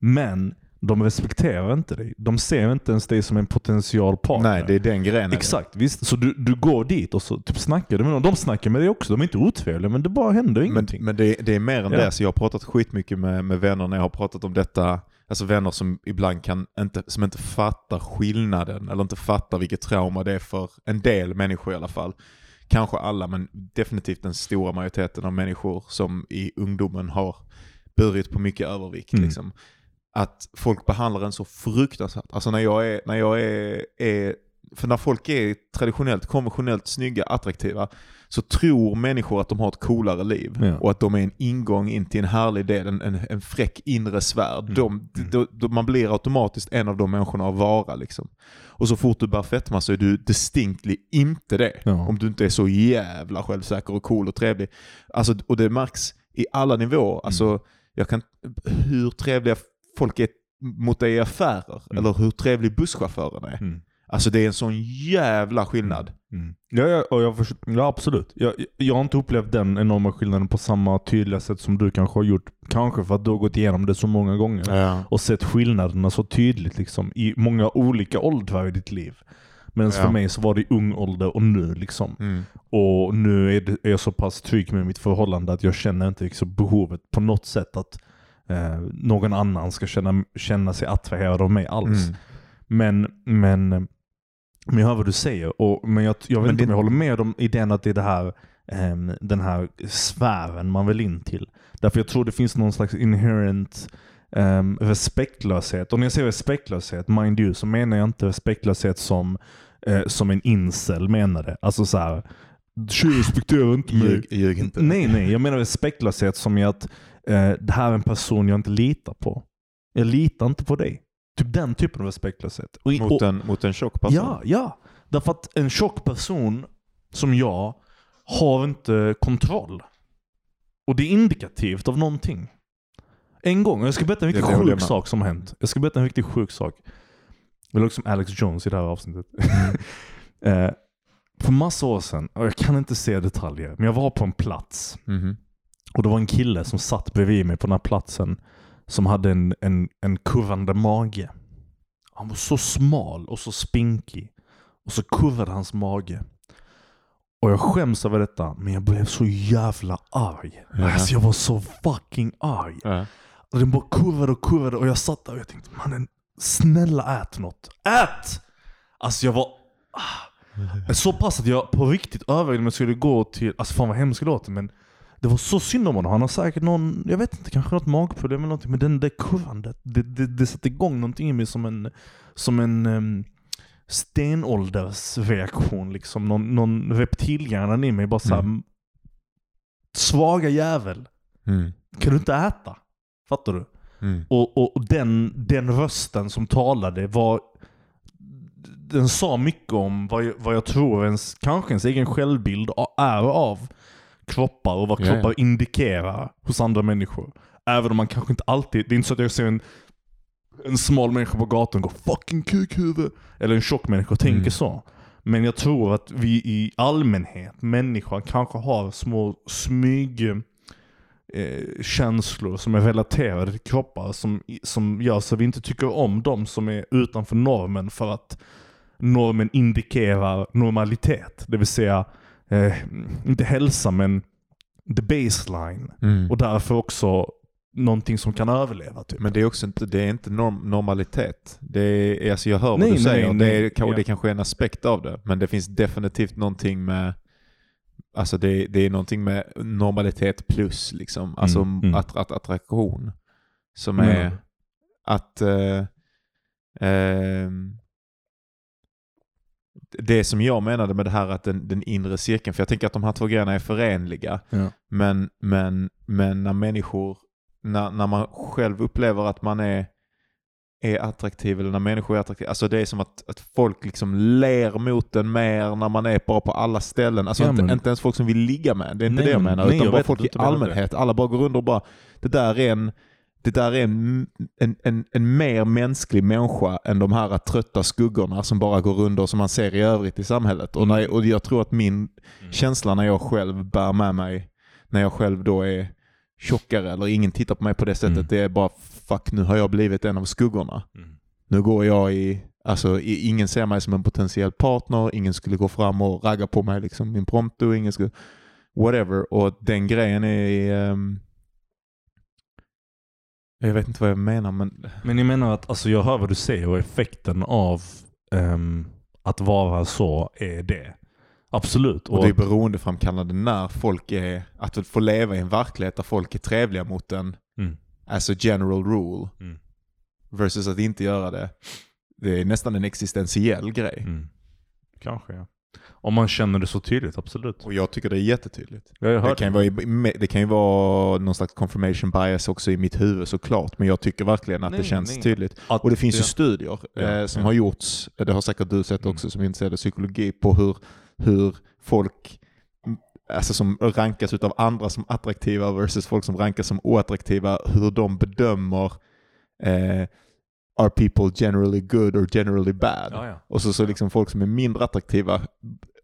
Men de respekterar inte dig. De ser inte ens dig som en potential partner. Nej, det är den grenen. Exakt, visst. Så du, du går dit och så typ snackar du med dem. De snackar med dig också. De är inte otrevliga men det bara händer Men, ingenting. men det, det är mer än Ja. det. Så jag har pratat skitmycket med, med vänner när jag har pratat om detta. Alltså vänner som ibland kan inte, som inte fattar skillnaden eller inte fattar vilket trauma det är för en del människor i alla fall. Kanske alla men definitivt den stora majoriteten av människor som i ungdomen har burit på mycket övervikt. Mm. Liksom. Att folk behandlar en så fruktansvärt. Alltså när jag är, när jag är, är för när folk är traditionellt, konventionellt snygga, attraktiva så tror människor att de har ett coolare liv Ja. och att de är en ingång in till en härlig del, en, en, en fräck inre svärd. Mm. De, då, då man blir automatiskt en av de människorna att vara. Liksom. Och så fort du bär fetma så är du distinctly inte det. Ja. Om du inte är så jävla självsäker och cool och trevlig. Alltså, och det märks i alla nivåer. Alltså, jag kan, hur trevliga folk är mot dig i affärer Mm. eller hur trevlig busschauffören är. Mm. Alltså det är en sån jävla skillnad. Mm. Ja, ja, och jag förstår, ja, absolut. Jag, jag har inte upplevt den enorma skillnaden på samma tydliga sätt som du kanske har gjort. Kanske för att du har gått igenom det så många gånger. Ja. Och sett skillnaderna så tydligt liksom, i många olika åldrar i ditt liv. Medan Ja. för mig så var det i ung ålder och nu. liksom. Mm. Och nu är, det, är jag så pass trygg med mitt förhållande att jag känner inte liksom behovet på något sätt att eh, någon annan ska känna, känna sig attraherad av mig alls. Mm. Men, men, men jag hör vad du säger. Och, men jag, jag vet Men inte det- om jag håller med om idén att det är det här, ehm, den här sfären man vill in till. Därför jag tror det finns någon slags inherent um, respektlöshet. Och när jag säger respektlöshet, mind you, så menar jag inte respektlöshet som, eh, som en incel menade. Alltså så här, "Tjej respekterar inte mig. Ljug, ljug inte. Nej, nej. Jag menar respektlöshet som i att eh, det här är en person jag inte litar på. Jag litar inte på dig. Typ den typen av respektlöshet. Och, Mot, och, en, mot en tjock person. Ja, ja. Därför att en tjock person som jag har inte kontroll. Och det är indikativt av någonting. En gång, jag ska berätta en riktigt Det sjuk sak som har hänt. Jag ska berätta en riktigt sjuk sak. Jag låter som Alex Jones i det här avsnittet. *laughs* eh, för massa år sedan, och jag kan inte se detaljer, men jag var på en plats. Mhm. Och det var en kille som satt bredvid mig på den här platsen som hade en, en, en kurvande mage. Han var så smal och så spinkig. Och så kurvade hans mage. Och jag skäms över detta, men jag blev så jävla arg. Ja. Alltså jag var så fucking arg. Ja. Och den bara kurvade och kurvade och jag satt där och jag tänkte mannen, snälla ät något. Ät! Alltså jag var... Ah. *laughs* Så pass att jag på riktigt övervägde om jag skulle gå till, alltså fan vad hemskt det låter men det var så synd om honom. Han har säkert någon, jag vet inte, kanske något magproblem eller någonting. Men den där kurvandet, det, det, det satte igång någonting i mig som en, som en um, stenåldersreaktion. Liksom. Någon, någon reptilhjärnan i mig bara såhär, Mm. svaga jävel. Mm. Kan du inte äta? Fattar du? Mm. Och, och, och den, den rösten som talade var den sa mycket om vad jag, vad jag tror ens, kanske ens egen självbild är av kroppar och vad Ja, ja. kroppar indikerar hos andra människor. Även om man kanske inte alltid, det är inte så att jag ser en, en smal människa på gatan och går 'fucking kukhuvud' eller en tjock människa och tänker Mm. så. Men jag tror att vi i allmänhet, människor, kanske har små smyg eh, känslor som är relaterade till kroppar som, som gör så att vi inte tycker om de som är utanför normen för att normen indikerar normalitet. Det vill säga, eh, inte hälsa men the baseline. Mm. Och därför också någonting som kan överleva. Typ. Men det är också inte, det är inte norm, normalitet. Det är, alltså jag hör vad Nej, du nej, säger. nej, det, är, Ja. det kanske är en aspekt av det. Men det finns definitivt någonting med Alltså det, det är någonting med normalitet plus liksom. Alltså Mm, mm. Att, att, attraktion. Som Mm. är att eh, ehm, det som jag menade med det här att den, den inre cirkeln, för jag tänker att de här två grejerna är förenliga. Ja. Men, men, men när människor, när, när man själv upplever att man är, är attraktiv eller när människor är attraktiva, alltså det är som att, att folk liksom ler mot en mer när man är bara på alla ställen. Alltså Ja, inte, men- inte ens folk som vill ligga med, det är inte Nej, det jag men- menar. nej, utan jag bara folk i allmänhet. Alla bara går runt och bara, det där är en det där är en, en, en, en mer mänsklig människa än de här trötta skuggorna som bara går runt och som man ser i övrigt i samhället. Och, när, och jag tror att min känsla när jag själv bär med mig, när jag själv då är tjockare eller ingen tittar på mig på det sättet, Mm. det är bara fuck nu har jag blivit en av skuggorna. Mm. Nu går jag i, alltså i, ingen ser mig som en potentiell partner, ingen skulle gå fram och ragga på mig liksom impromptu, ingen skulle, whatever. Och den grejen är, ehm, jag vet inte vad jag menar men, Men jag menar att, alltså jag hör vad du säger och effekten av ehm, att vara så är det. Absolut. och det är beroendeframkallande när folk är, att få leva i en verklighet där folk är trevliga mot en Mm. as a general rule Mm. versus att inte göra det. Det är nästan en existentiell grej. Mm. Kanske ja. Om man känner det så tydligt, absolut. Och jag tycker det är jättetydligt. Det kan, ju vara, det kan ju vara någon slags confirmation bias också i mitt huvud såklart, men jag tycker verkligen att Nej, det känns nej. tydligt. att, Och det finns ju ja. studier Ja, eh, som ja. har gjorts, eh, det har säkert du sett Mm. också som är intresserad av psykologi, på hur, hur folk mm, alltså som rankas av andra som attraktiva versus folk som rankas som oattraktiva, hur de bedömer eh, are people generally good or generally bad? Ja, ja. Och så, så liksom folk som är mindre attraktiva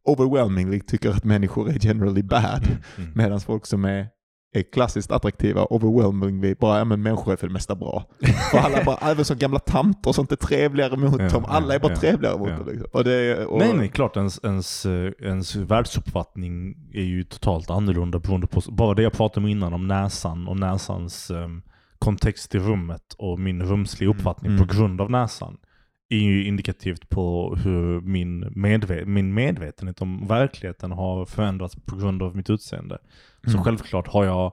overwhelmingly tycker att människor är generally bad. Mm, mm. *laughs* Medan folk som är, är klassiskt attraktiva overwhelmingly bara, ja men människor är för det mesta bra. *laughs* För alla bara, även som gamla tanter och sånt är trevligare mot Ja, dem. Alla är bara trevligare mot dem. Liksom. Och det, och, Nej, nej, klart ens, ens, eh, ens världsuppfattning är ju totalt annorlunda beroende på, bara det jag pratade om innan om näsan och näsans um, kontext i rummet och min rumsliga Mm, uppfattning mm. på grund av näsan är ju indikativt på hur min, medve min medvetenhet om verkligheten har förändrats på grund av mitt utseende. Så Mm. självklart har jag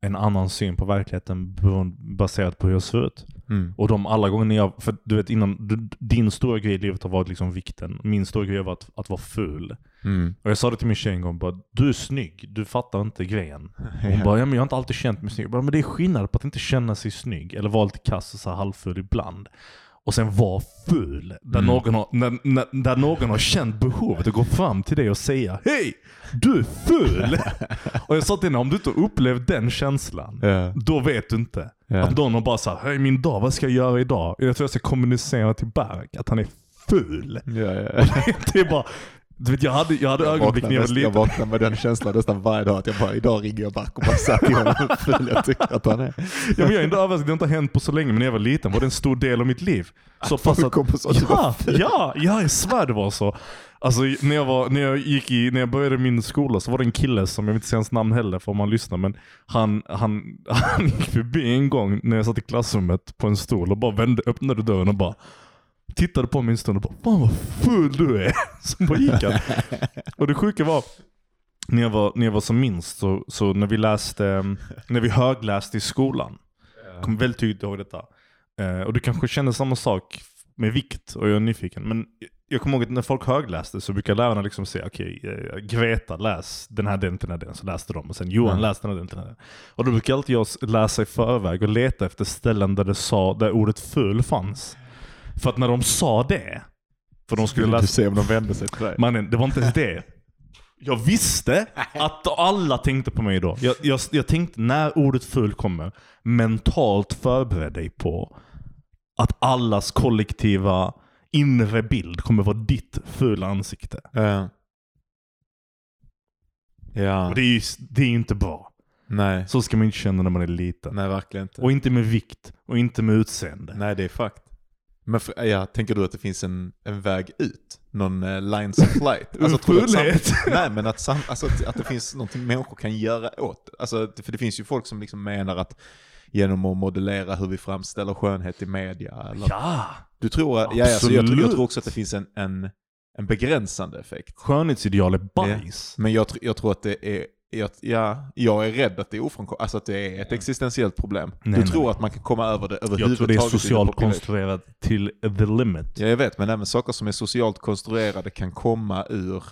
en annan syn på verkligheten baserat på hur jag ser ut. Mm. Och de alla gånger jag, för du vet innan, din stora grej i livet har varit liksom vikten. Min stora grej har varit att, att vara ful. Mm. Och jag sa det till min tjej en gång, bara, du är snygg, du fattar inte grejen. *laughs* Hon bara, ja, men jag har inte alltid känt mig snygg. Jag bara, men det är skillnad på att inte känna sig snygg, eller vara lite kass och så halvful ibland. Och sen vara ful, där, Mm. någon har, när, när, där någon har känt behovet att gå fram till dig och säga Hej! Du är ful! *laughs* och jag sa till henne, om du inte har upplevt den känslan, Ja. då vet du inte. Ja. Att någon har bara sagt, hej min dag, vad ska jag göra idag? Jag tror jag ska kommunicera till Berg att han är ful. Ja, ja. *laughs* det är bara, du vet jag hade, jag hade Jag ögonblick när jag var nästan, jag liten. vaknar med den känslan nästan varje dag att jag bara, idag ringer jag Back och bara säger till honom hur ful jag tycker att han är. Ja, men jag är ändå överraskad, det har inte hänt på så länge, men när jag var liten var det en stor del av mitt liv. Så folk att, så ja, ja, ja, jag svär det var så. Alltså när jag, var, när, jag gick i, när jag började min skola så var det en kille som, jag vill inte säga hans namn heller för om man lyssnar, men han, han, *laughs* han gick förbi en gång när jag satt i klassrummet på en stol och bara vände, öppnade dörren och bara tittade på mig en stund och bara Fan vad ful du är! *laughs* Bara gick han. *laughs* Och det sjuka var, när jag var, när jag var som minst, så, så när vi läste, när vi högläste i skolan, jag kommer väldigt tydligt ihåg detta. Eh, och du kanske känner samma sak med vikt och jag är nyfiken. Men jag kommer ihåg att när folk högläste så brukar lärarna liksom säga okej, eh, Greta läs den här till den här delen. Så läste de. Och sen Johan Mm. läste den här till den här delen. Och då brukar alltid jag läsa i förväg och leta efter ställen där det sa, där ordet ful fanns. För att när de sa det, för de skulle läsa se om de vände sig till dig? Mannen, det var inte ens det. Jag visste att alla tänkte på mig då. Jag, jag, jag tänkte när ordet ful kommer, mentalt förbered dig på att allas kollektiva inre bild kommer vara ditt fula ansikte. Ja. Ja, Och det är ju det är inte bra. nej. Så ska man inte känna när man är liten. Nej, verkligen inte. Och inte med vikt, och inte med utseende. Nej, det är fakt. Men för, ja, tänker du att det finns en, en väg ut? Någon uh, lines of flight? Ur tror att sam-? *laughs* Nej, men att, sam, alltså, att, att det finns någonting människor kan göra åt alltså, För det finns ju folk som liksom menar att genom att modellera hur vi framställer skönhet i media. Eller, Ja! Du tror, att- ja, ja, så jag, tror- jag Absolut. tror också att det finns en, en, en begränsande effekt. Skönhetsideal är bajs. Men jag, jag tror att det är, jag, ja, jag är rädd att det är ofrånkomligt, alltså att det är ett existentiellt problem. Nej, du tror nej. att man kan komma över det Jag överhuvudtaget? tror det är the socialt konstruerat till the limit. Ja, jag vet, men även saker som är socialt konstruerade kan komma ur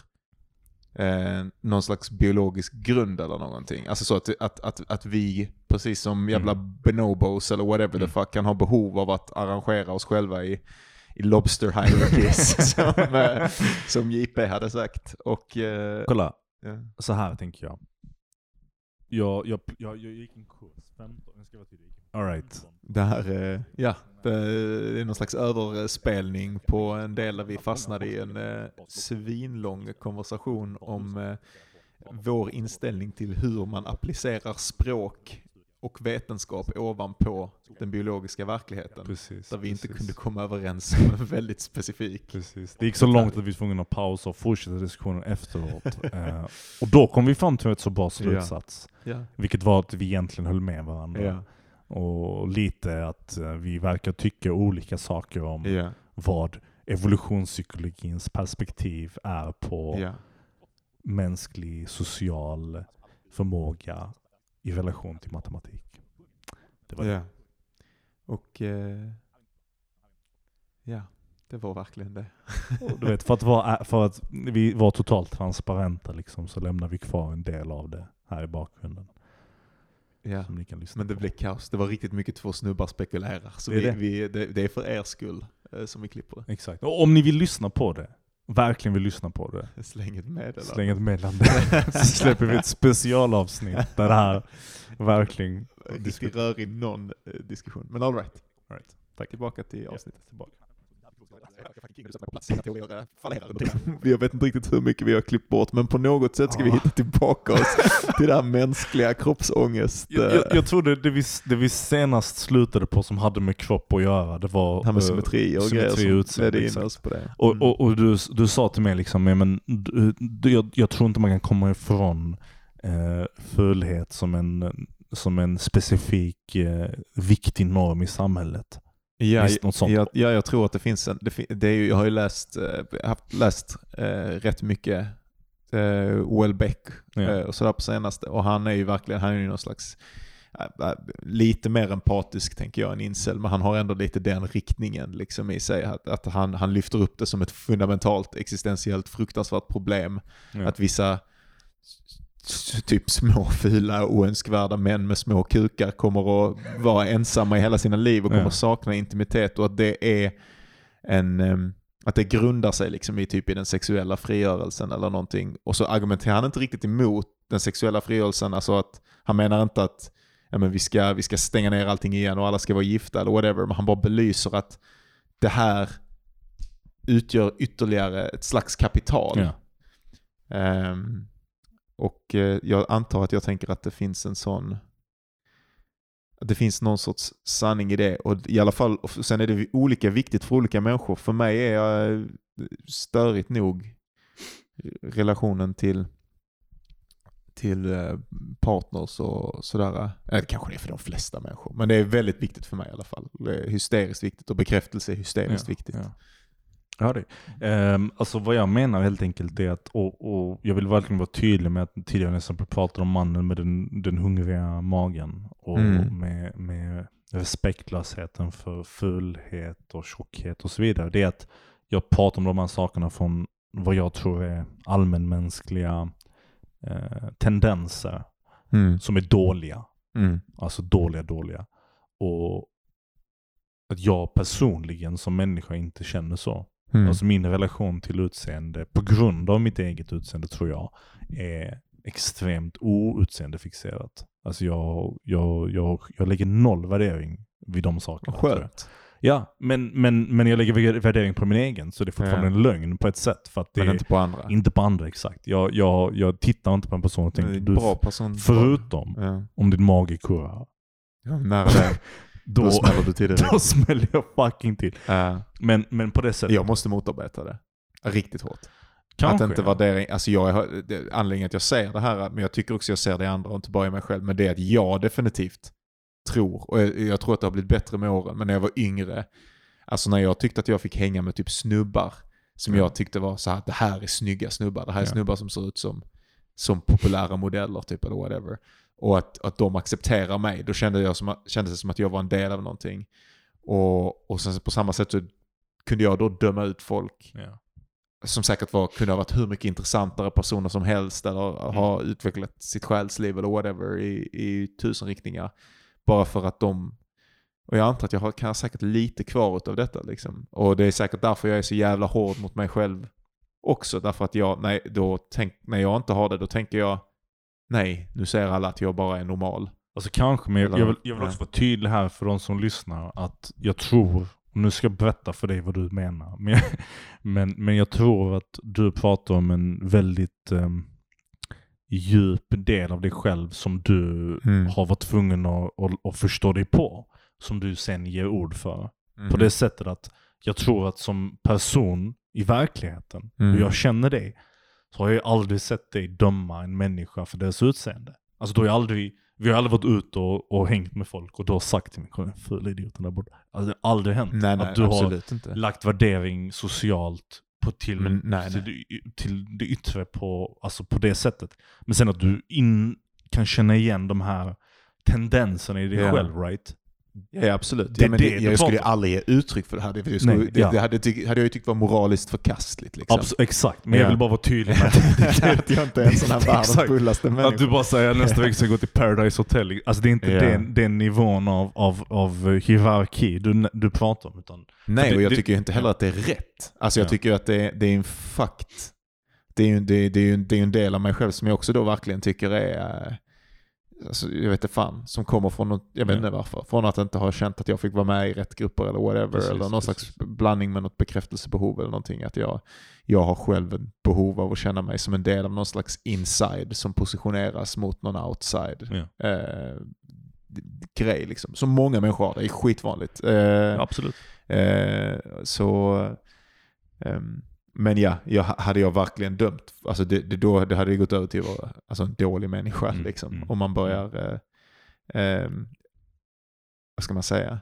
eh, någon slags biologisk grund eller någonting. Alltså så att, att, att, att vi, precis som jävla bonobos eller whatever the Mm. fuck, kan ha behov av att arrangera oss själva i, i lobster hierarchies, *laughs* som, eh, som JP hade sagt. Och, eh, Kolla, ja. så här tänker jag. Jag, jag, jag, jag gick en kurs, 15, jag ska vara tydlig. All right. Det här, eh, ja, det är någon slags överspelning på en del där vi fastnade i en eh, svinlång konversation om eh, vår inställning till hur man applicerar språk och vetenskap ovanpå den biologiska verkligheten. Precis. Där vi inte precis. kunde komma överens om en väldigt specifik. Precis. Det gick så långt att vi var tvungna att pausa och fortsätta diskussionen efteråt. *laughs* eh, och då kom vi fram till ett så bra slutsats. Ja. Vilket var att vi egentligen höll med varandra. Ja. Och lite att eh, vi verkar tycka olika saker om Ja. vad evolutionspsykologins perspektiv är på Ja. mänsklig social förmåga i relation till matematik. Det var det. Ja. Och eh, ja, det var verkligen det. Och Du vet, för att, vara, för att vi var totalt transparenta liksom, så lämnar vi kvar en del av det här i bakgrunden. Ja. Som ni kan lyssna Men det på. blev kaos. Det var riktigt mycket två snubbar spekulerar. Så Det är vi, det. Vi, det, det är för er skull eh, som vi klipper det. Exakt. Och om ni vill lyssna på det, verkligen vill lyssna på det, Släng ett meddelande. släng ett meddelande. *laughs* så släpper vi ett specialavsnitt där det här verkligen Riktigt rörig någon eh, diskussion. Men all right. All right. Tack. Tillbaka till avsnittet. tillbaka. *laughs* Jag vet inte riktigt hur mycket vi har klippt bort, men på något sätt ska vi hitta tillbaka oss *laughs* till det här mänskliga kroppsångest. Jag, eh, jag, jag tror det, det, vi, det vi senast slutade på som hade med kropp att göra, det var... det här med eh, symmetri och symmetri grejer ledde in oss på det. Och, Mm. och, och du, du sa till mig liksom, ja, men du, du, jag, jag tror inte man kan komma ifrån eh, fulhet som en, som en specifik eh, viktig norm i samhlet. Ja, Visst, något sånt. ja, ja, jag tror att det finns en, det, det är ju, jag har ju läst, eh, haft läst eh, rätt mycket eh, Oel Beck Ja. och sådär på senaste. Och han är ju verkligen, han är ju någon slags, lite mer empatisk tänker jag än incel, men han har ändå lite den riktningen liksom i sig. Att, att han, han lyfter upp det som ett fundamentalt existentiellt fruktansvärt problem. Ja. Att vissa typ små *laughs* fula oönskvärda män med små kukar kommer att vara ensamma i hela sina liv och kommer Ja. sakna intimitet och att det är en att det grundar sig liksom i typ i den sexuella frigörelsen eller någonting. Och så argumenterar han inte riktigt emot den sexuella frigörelsen, alltså att han menar inte att ja, men vi, ska, vi ska stänga ner allting igen och alla ska vara gifta eller whatever, men han bara belyser att det här utgör ytterligare ett slags kapital. Ja. Ehm, och eh, jag antar att jag tänker att det finns en sån att det finns någon sorts sanning i det. Och i alla fall, och sen är det olika viktigt för olika människor. För mig är jag eh, störigt nog relationen till till eh, partners och sådär. Eh, Det kanske det är för de flesta människor. Men det är väldigt viktigt för mig i alla fall. Hysteriskt viktigt och bekräftelse är hysteriskt viktigt. Ja. Ja, det. Um, alltså vad jag menar helt enkelt är att, och, och jag vill verkligen vara tydlig med att tidigare när jag pratade om mannen med den, den hungriga magen och Mm. med, med respektlösheten för fulhet och tjockhet och så vidare. Det är att jag pratar om de här sakerna från vad jag tror är allmänmänskliga eh, tendenser Mm. som är dåliga. Mm. Alltså dåliga, dåliga. Och att jag personligen som människa inte känner så. Mm. Alltså min relation till utseende, på grund av mitt eget utseende tror jag, är extremt outseendefixerat. Alltså jag, jag, jag, jag lägger noll värdering vid de sakerna. Skönt. Ja, men, men, men jag lägger vä- värdering på min egen, så det är fortfarande Ja. en lögn på ett sätt. För Men är inte på andra. inte på andra exakt. Jag, jag, jag tittar inte på en person och är tänker, du, person. förutom Ja. om din mage kurrar, Ja, nära det. *laughs* då, Då smäller du till *laughs* direkt. då smäller jag fucking till. Ja. Men, men på det sättet. jag måste motarbeta det. Riktigt hårt. kanske, att inte värdering, alltså jag det, anledningen att jag säger det här, men jag tycker också jag ser det i andra och inte bara i mig själv, men det är att jag definitivt tror, och jag, jag tror att det har blivit bättre med åren, men när jag var yngre, alltså när jag tyckte att jag fick hänga med typ snubbar, som Ja. jag tyckte var så här, det här är snygga snubbar, det här är Ja. snubbar som ser ut som, som populära modeller typ eller whatever. Och att, att de accepterar mig, då kände jag som, kändes det som att jag var en del av någonting. Och, och sen på samma sätt så kunde jag då döma ut folk Ja. som säkert var, kunde ha varit hur mycket intressantare personer som helst eller ha utvecklat sitt själsliv eller whatever i, i tusen riktningar. Bara för att de, och jag antar att jag har, kan ha säkert lite kvar av detta liksom. Och det är säkert därför jag är så jävla hård mot mig själv också. Därför att jag, nej, då tänk, när jag inte har det, då tänker jag, nej, nu säger alla att jag bara är normal. Alltså kanske, men jag, jag, vill, jag vill också vara tydlig här för de som lyssnar att jag tror, och nu ska jag berätta för dig vad du menar, *laughs* men men, men jag tror att du pratar om en väldigt ehm, djup del av dig själv som du Mm. har varit tvungen att, att, att förstå dig på. Som du sen ger ord för. Mm. På det sättet att jag tror att som person i verkligheten, Mm. och jag känner dig, så har jag aldrig sett dig döma en människa för dess utseende. Alltså då har jag aldrig, vi har aldrig varit ute och, och hängt med folk och du har sagt till mig, kolla den fula idioten där borta. Alltså det har aldrig hänt. Nej, nej, att du har inte. lagt värdering socialt på till, Men nej, till, nej. Till det yttre på, alltså på det sättet. Men sen att du in, kan känna igen de här tendenserna i dig Ja. själv, right? Ja, absolut. Det ja, men det det, jag skulle aldrig ge uttryck för det här. Det, skulle, Nej, ja. det hade, tyck, hade jag ju tyckt var moraliskt förkastligt. Liksom. Abs- exakt, men Ja. jag vill bara vara tydlig med *laughs* att jag inte är en sån här *laughs* världens fullaste Att människa. du bara säger nästa vecka ska jag gå till Paradise Hotel. Alltså det är inte den, den nivån av, av, av hierarki du, du pratar om. Utan, Nej, och jag tycker inte heller att det är rätt. Alltså jag Ja. tycker att det, det är en fakt. Det är ju det, det är det är en del av mig själv som jag också då verkligen tycker är, eh, alltså, jag vet inte fan, som kommer från, något, jag vet Ja. inte varför, från att inte ha känt att jag fick vara med i rätt grupper eller whatever, Precis, eller någon precis. slags blandning med något bekräftelsebehov eller någonting. Att jag, jag har själv ett behov av att känna mig som en del av någon slags inside som positioneras mot någon outside. ja. Eh, grej liksom. Som många människor har, det är skitvanligt. Eh, Ja, absolut. Eh, så, ehm, men ja, jag, hade jag verkligen dömt, alltså det, det, då, det hade ju gått över till att vara alltså en dålig människa. Mm, liksom. mm, Om man börjar, eh, ehm, vad ska man säga,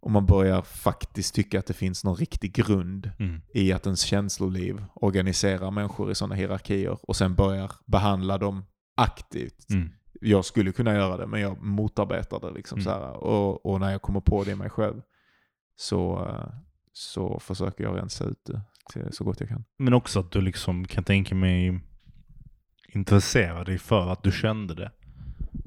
om man börjar faktiskt tycka att det finns någon riktig grund Mm. i att ens känsloliv organiserar människor i sådana hierarkier och sen börjar behandla dem aktivt. Mm. Jag skulle kunna göra det men jag motarbetar det. Liksom, Mm. så här. Och, och när jag kommer på det i mig själv så, eh, så försöker jag rensa ut det så gott jag kan. Men också att du liksom kan tänka mig intressera dig för att du kände det.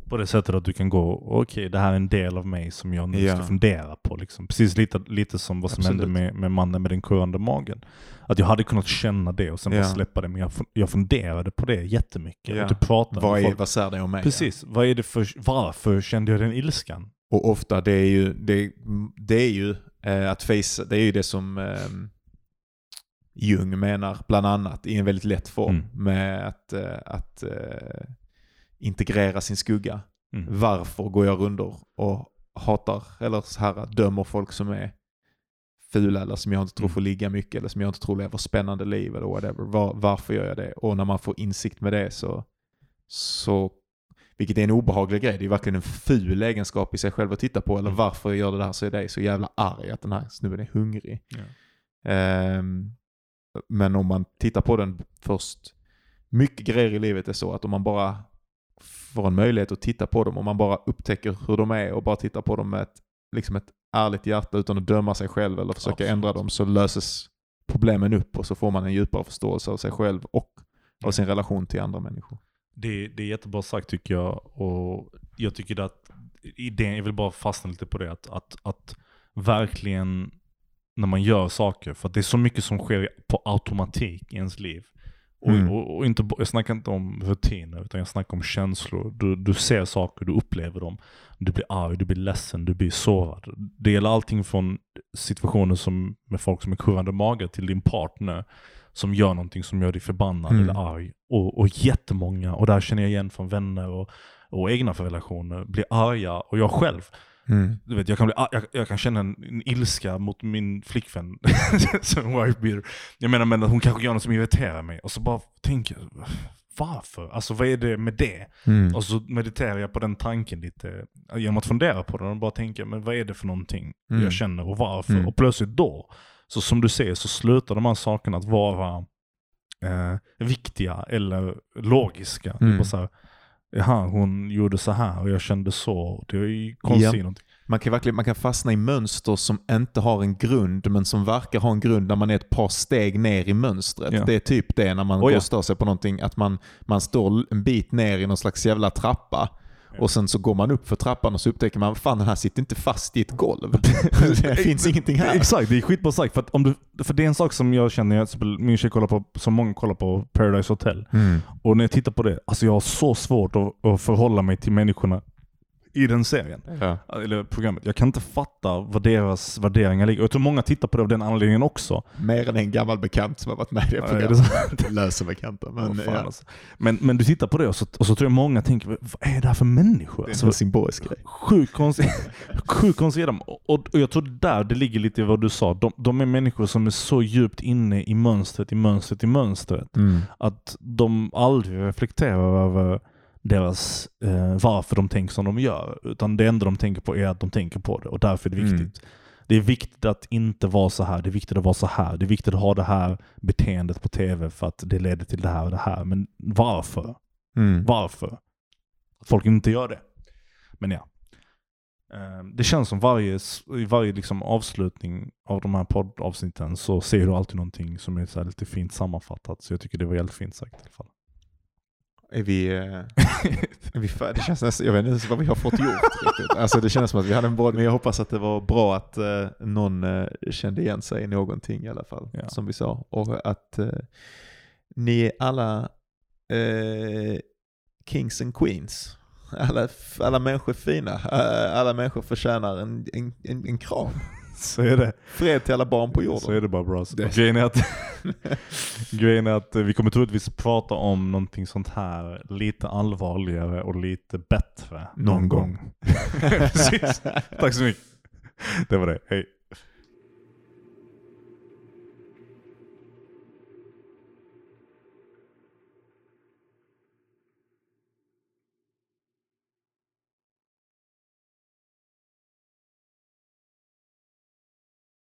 På det sättet att du kan gå, okej det här är en del av mig som jag nu Ja. ska fundera på. Liksom. Precis lite, lite som vad som Absolut. hände med, med mannen med den kurrande magen. Att jag hade kunnat känna det och sen Ja. bara släppa det. Men jag, jag funderade på det jättemycket. Ja. Och du pratade Vad, är, vad säger det om mig? Precis, vad är det för, varför kände jag den ilskan? Och ofta det är ju, det, det är ju eh, att face, det är ju det som eh, Jung menar bland annat i en väldigt lätt form Mm. med att, eh, att eh, integrera sin skugga. Mm. Varför går jag runder och hatar eller så här, dömer folk som är fula eller som jag inte tror Mm. får ligga mycket eller som jag inte tror lever spännande liv eller whatever. Var, varför gör jag det? Och när man får insikt med det så, så vilket är en obehaglig grej. Det är verkligen en ful egenskap i sig själv att titta på. Eller Mm. varför gör det där så är det så jävla arg att den här snubben är hungrig. Ja. Ehm, men om man tittar på den först. Mycket grejer i livet är så att om man bara får en möjlighet att titta på dem. Om man bara upptäcker hur de är och bara tittar på dem med ett, liksom ett ärligt hjärta utan att döma sig själv eller försöka Absolut. ändra dem så löses problemen upp och så får man en djupare förståelse av sig själv och av sin relation till andra människor. Det, det är jättebra sagt tycker jag. Och jag tycker att idén, jag vill bara fastna lite på det, att, att, att verkligen när man gör saker, för att det är så mycket som sker på automatik i ens liv. Och, Mm. och, och inte, jag snackar inte om rutiner, utan jag snackar om känslor. Du, du ser saker, du upplever dem. Du blir arg, du blir ledsen, du blir sårad. Det gäller allting från situationer som med folk som är kurrande mage till din partner som gör någonting som gör dig förbannad Mm. eller arg. Och, och jättemånga, och där känner jag igen från vänner och, och egna relationer, blir arga. Och jag själv, du vet, jag kan, bli, jag, jag kan känna en, en ilska mot min flickvän *laughs* som wife beater. Jag menar men att hon kanske gör något som irriterar mig. Och så bara tänker jag, varför? Alltså vad är det med det? Mm. Och så mediterar jag på den tanken lite. Genom att fundera på den och bara tänka, men vad är det för någonting Mm. jag känner och varför? Mm. Och plötsligt då, så som du säger, så slutar de här sakerna att vara eh, viktiga eller logiska. Mm. bara så här, Jaha, hon gjorde så här och jag kände så. Det är konstigt Ja. Man kan, verkligen, man kan fastna i mönster som inte har en grund men som verkar ha en grund när man är ett par steg ner i mönstret. Ja. Det är typ det när man Oh, går ja. och stör sig på någonting, att man, man står en bit ner i någon slags jävla trappa. Och sen så går man upp för trappan och så upptäcker man fan den här sitter inte fast i ett golv. *laughs* det finns ingenting här. Exakt, det är skitbra sagt. För, att om du, för det är en sak som jag känner, jag, min tjej kollar på, som många kollar på Paradise Hotel. Mm. Och när jag tittar på det, alltså jag har så svårt att, att förhålla mig till människorna i den serien. Ja. Eller programmet. Jag kan inte fatta vad deras värderingar ligger. Jag tror många tittar på det av den anledningen också. Mer än en gammal bekant som har varit med i det Ja, programmet. *laughs* så? Lösa bekanta. Men, fan, ja. alltså. men, men du tittar på det och så, och så tror jag många tänker, vad är det här för människor? Det är Alltså, en symbolisk grej. Sjukt konstiga. *laughs* Och, och jag tror där det ligger lite i vad du sa. De, de är människor som är så djupt inne i mönstret, i mönstret, i mönstret. Att de aldrig reflekterar över deras, eh, varför de tänker som de gör. Utan det enda de tänker på är att de tänker på det och därför är det Mm. viktigt. Det är viktigt att inte vara så här, det är viktigt att vara så här. Det är viktigt att ha det här beteendet på tv för att det leder till det här och det här. Men varför? Mm. Varför? Att folk inte gör det. Men ja. Eh, Det känns som varje, i varje liksom avslutning av de här poddavsnitten så ser du alltid någonting som är lite fint sammanfattat. Så jag tycker det var helt fint sagt i alla fall. Är vi, eh, är vi det känns nästan, jag vet inte ens vad vi har fått gjort riktigt. Alltså det känns som att vi hade en bra, men jag hoppas att det var bra att eh, någon eh, kände igen sig i någonting i alla fall, Ja. som vi sa. Och att eh, ni är alla kings and queens. Alla, alla människor är fina, alla människor förtjänar en, en, en, en kram. Så är det. Fred till alla barn på jorden. Så är det bara bra. Det- Grejen är, att, *laughs* grejen är att vi kommer troligtvis prata om någonting sånt här lite allvarligare och lite bättre någon, Någon gång. gång. *laughs* Precis. Tack så mycket. Det var det. Hej.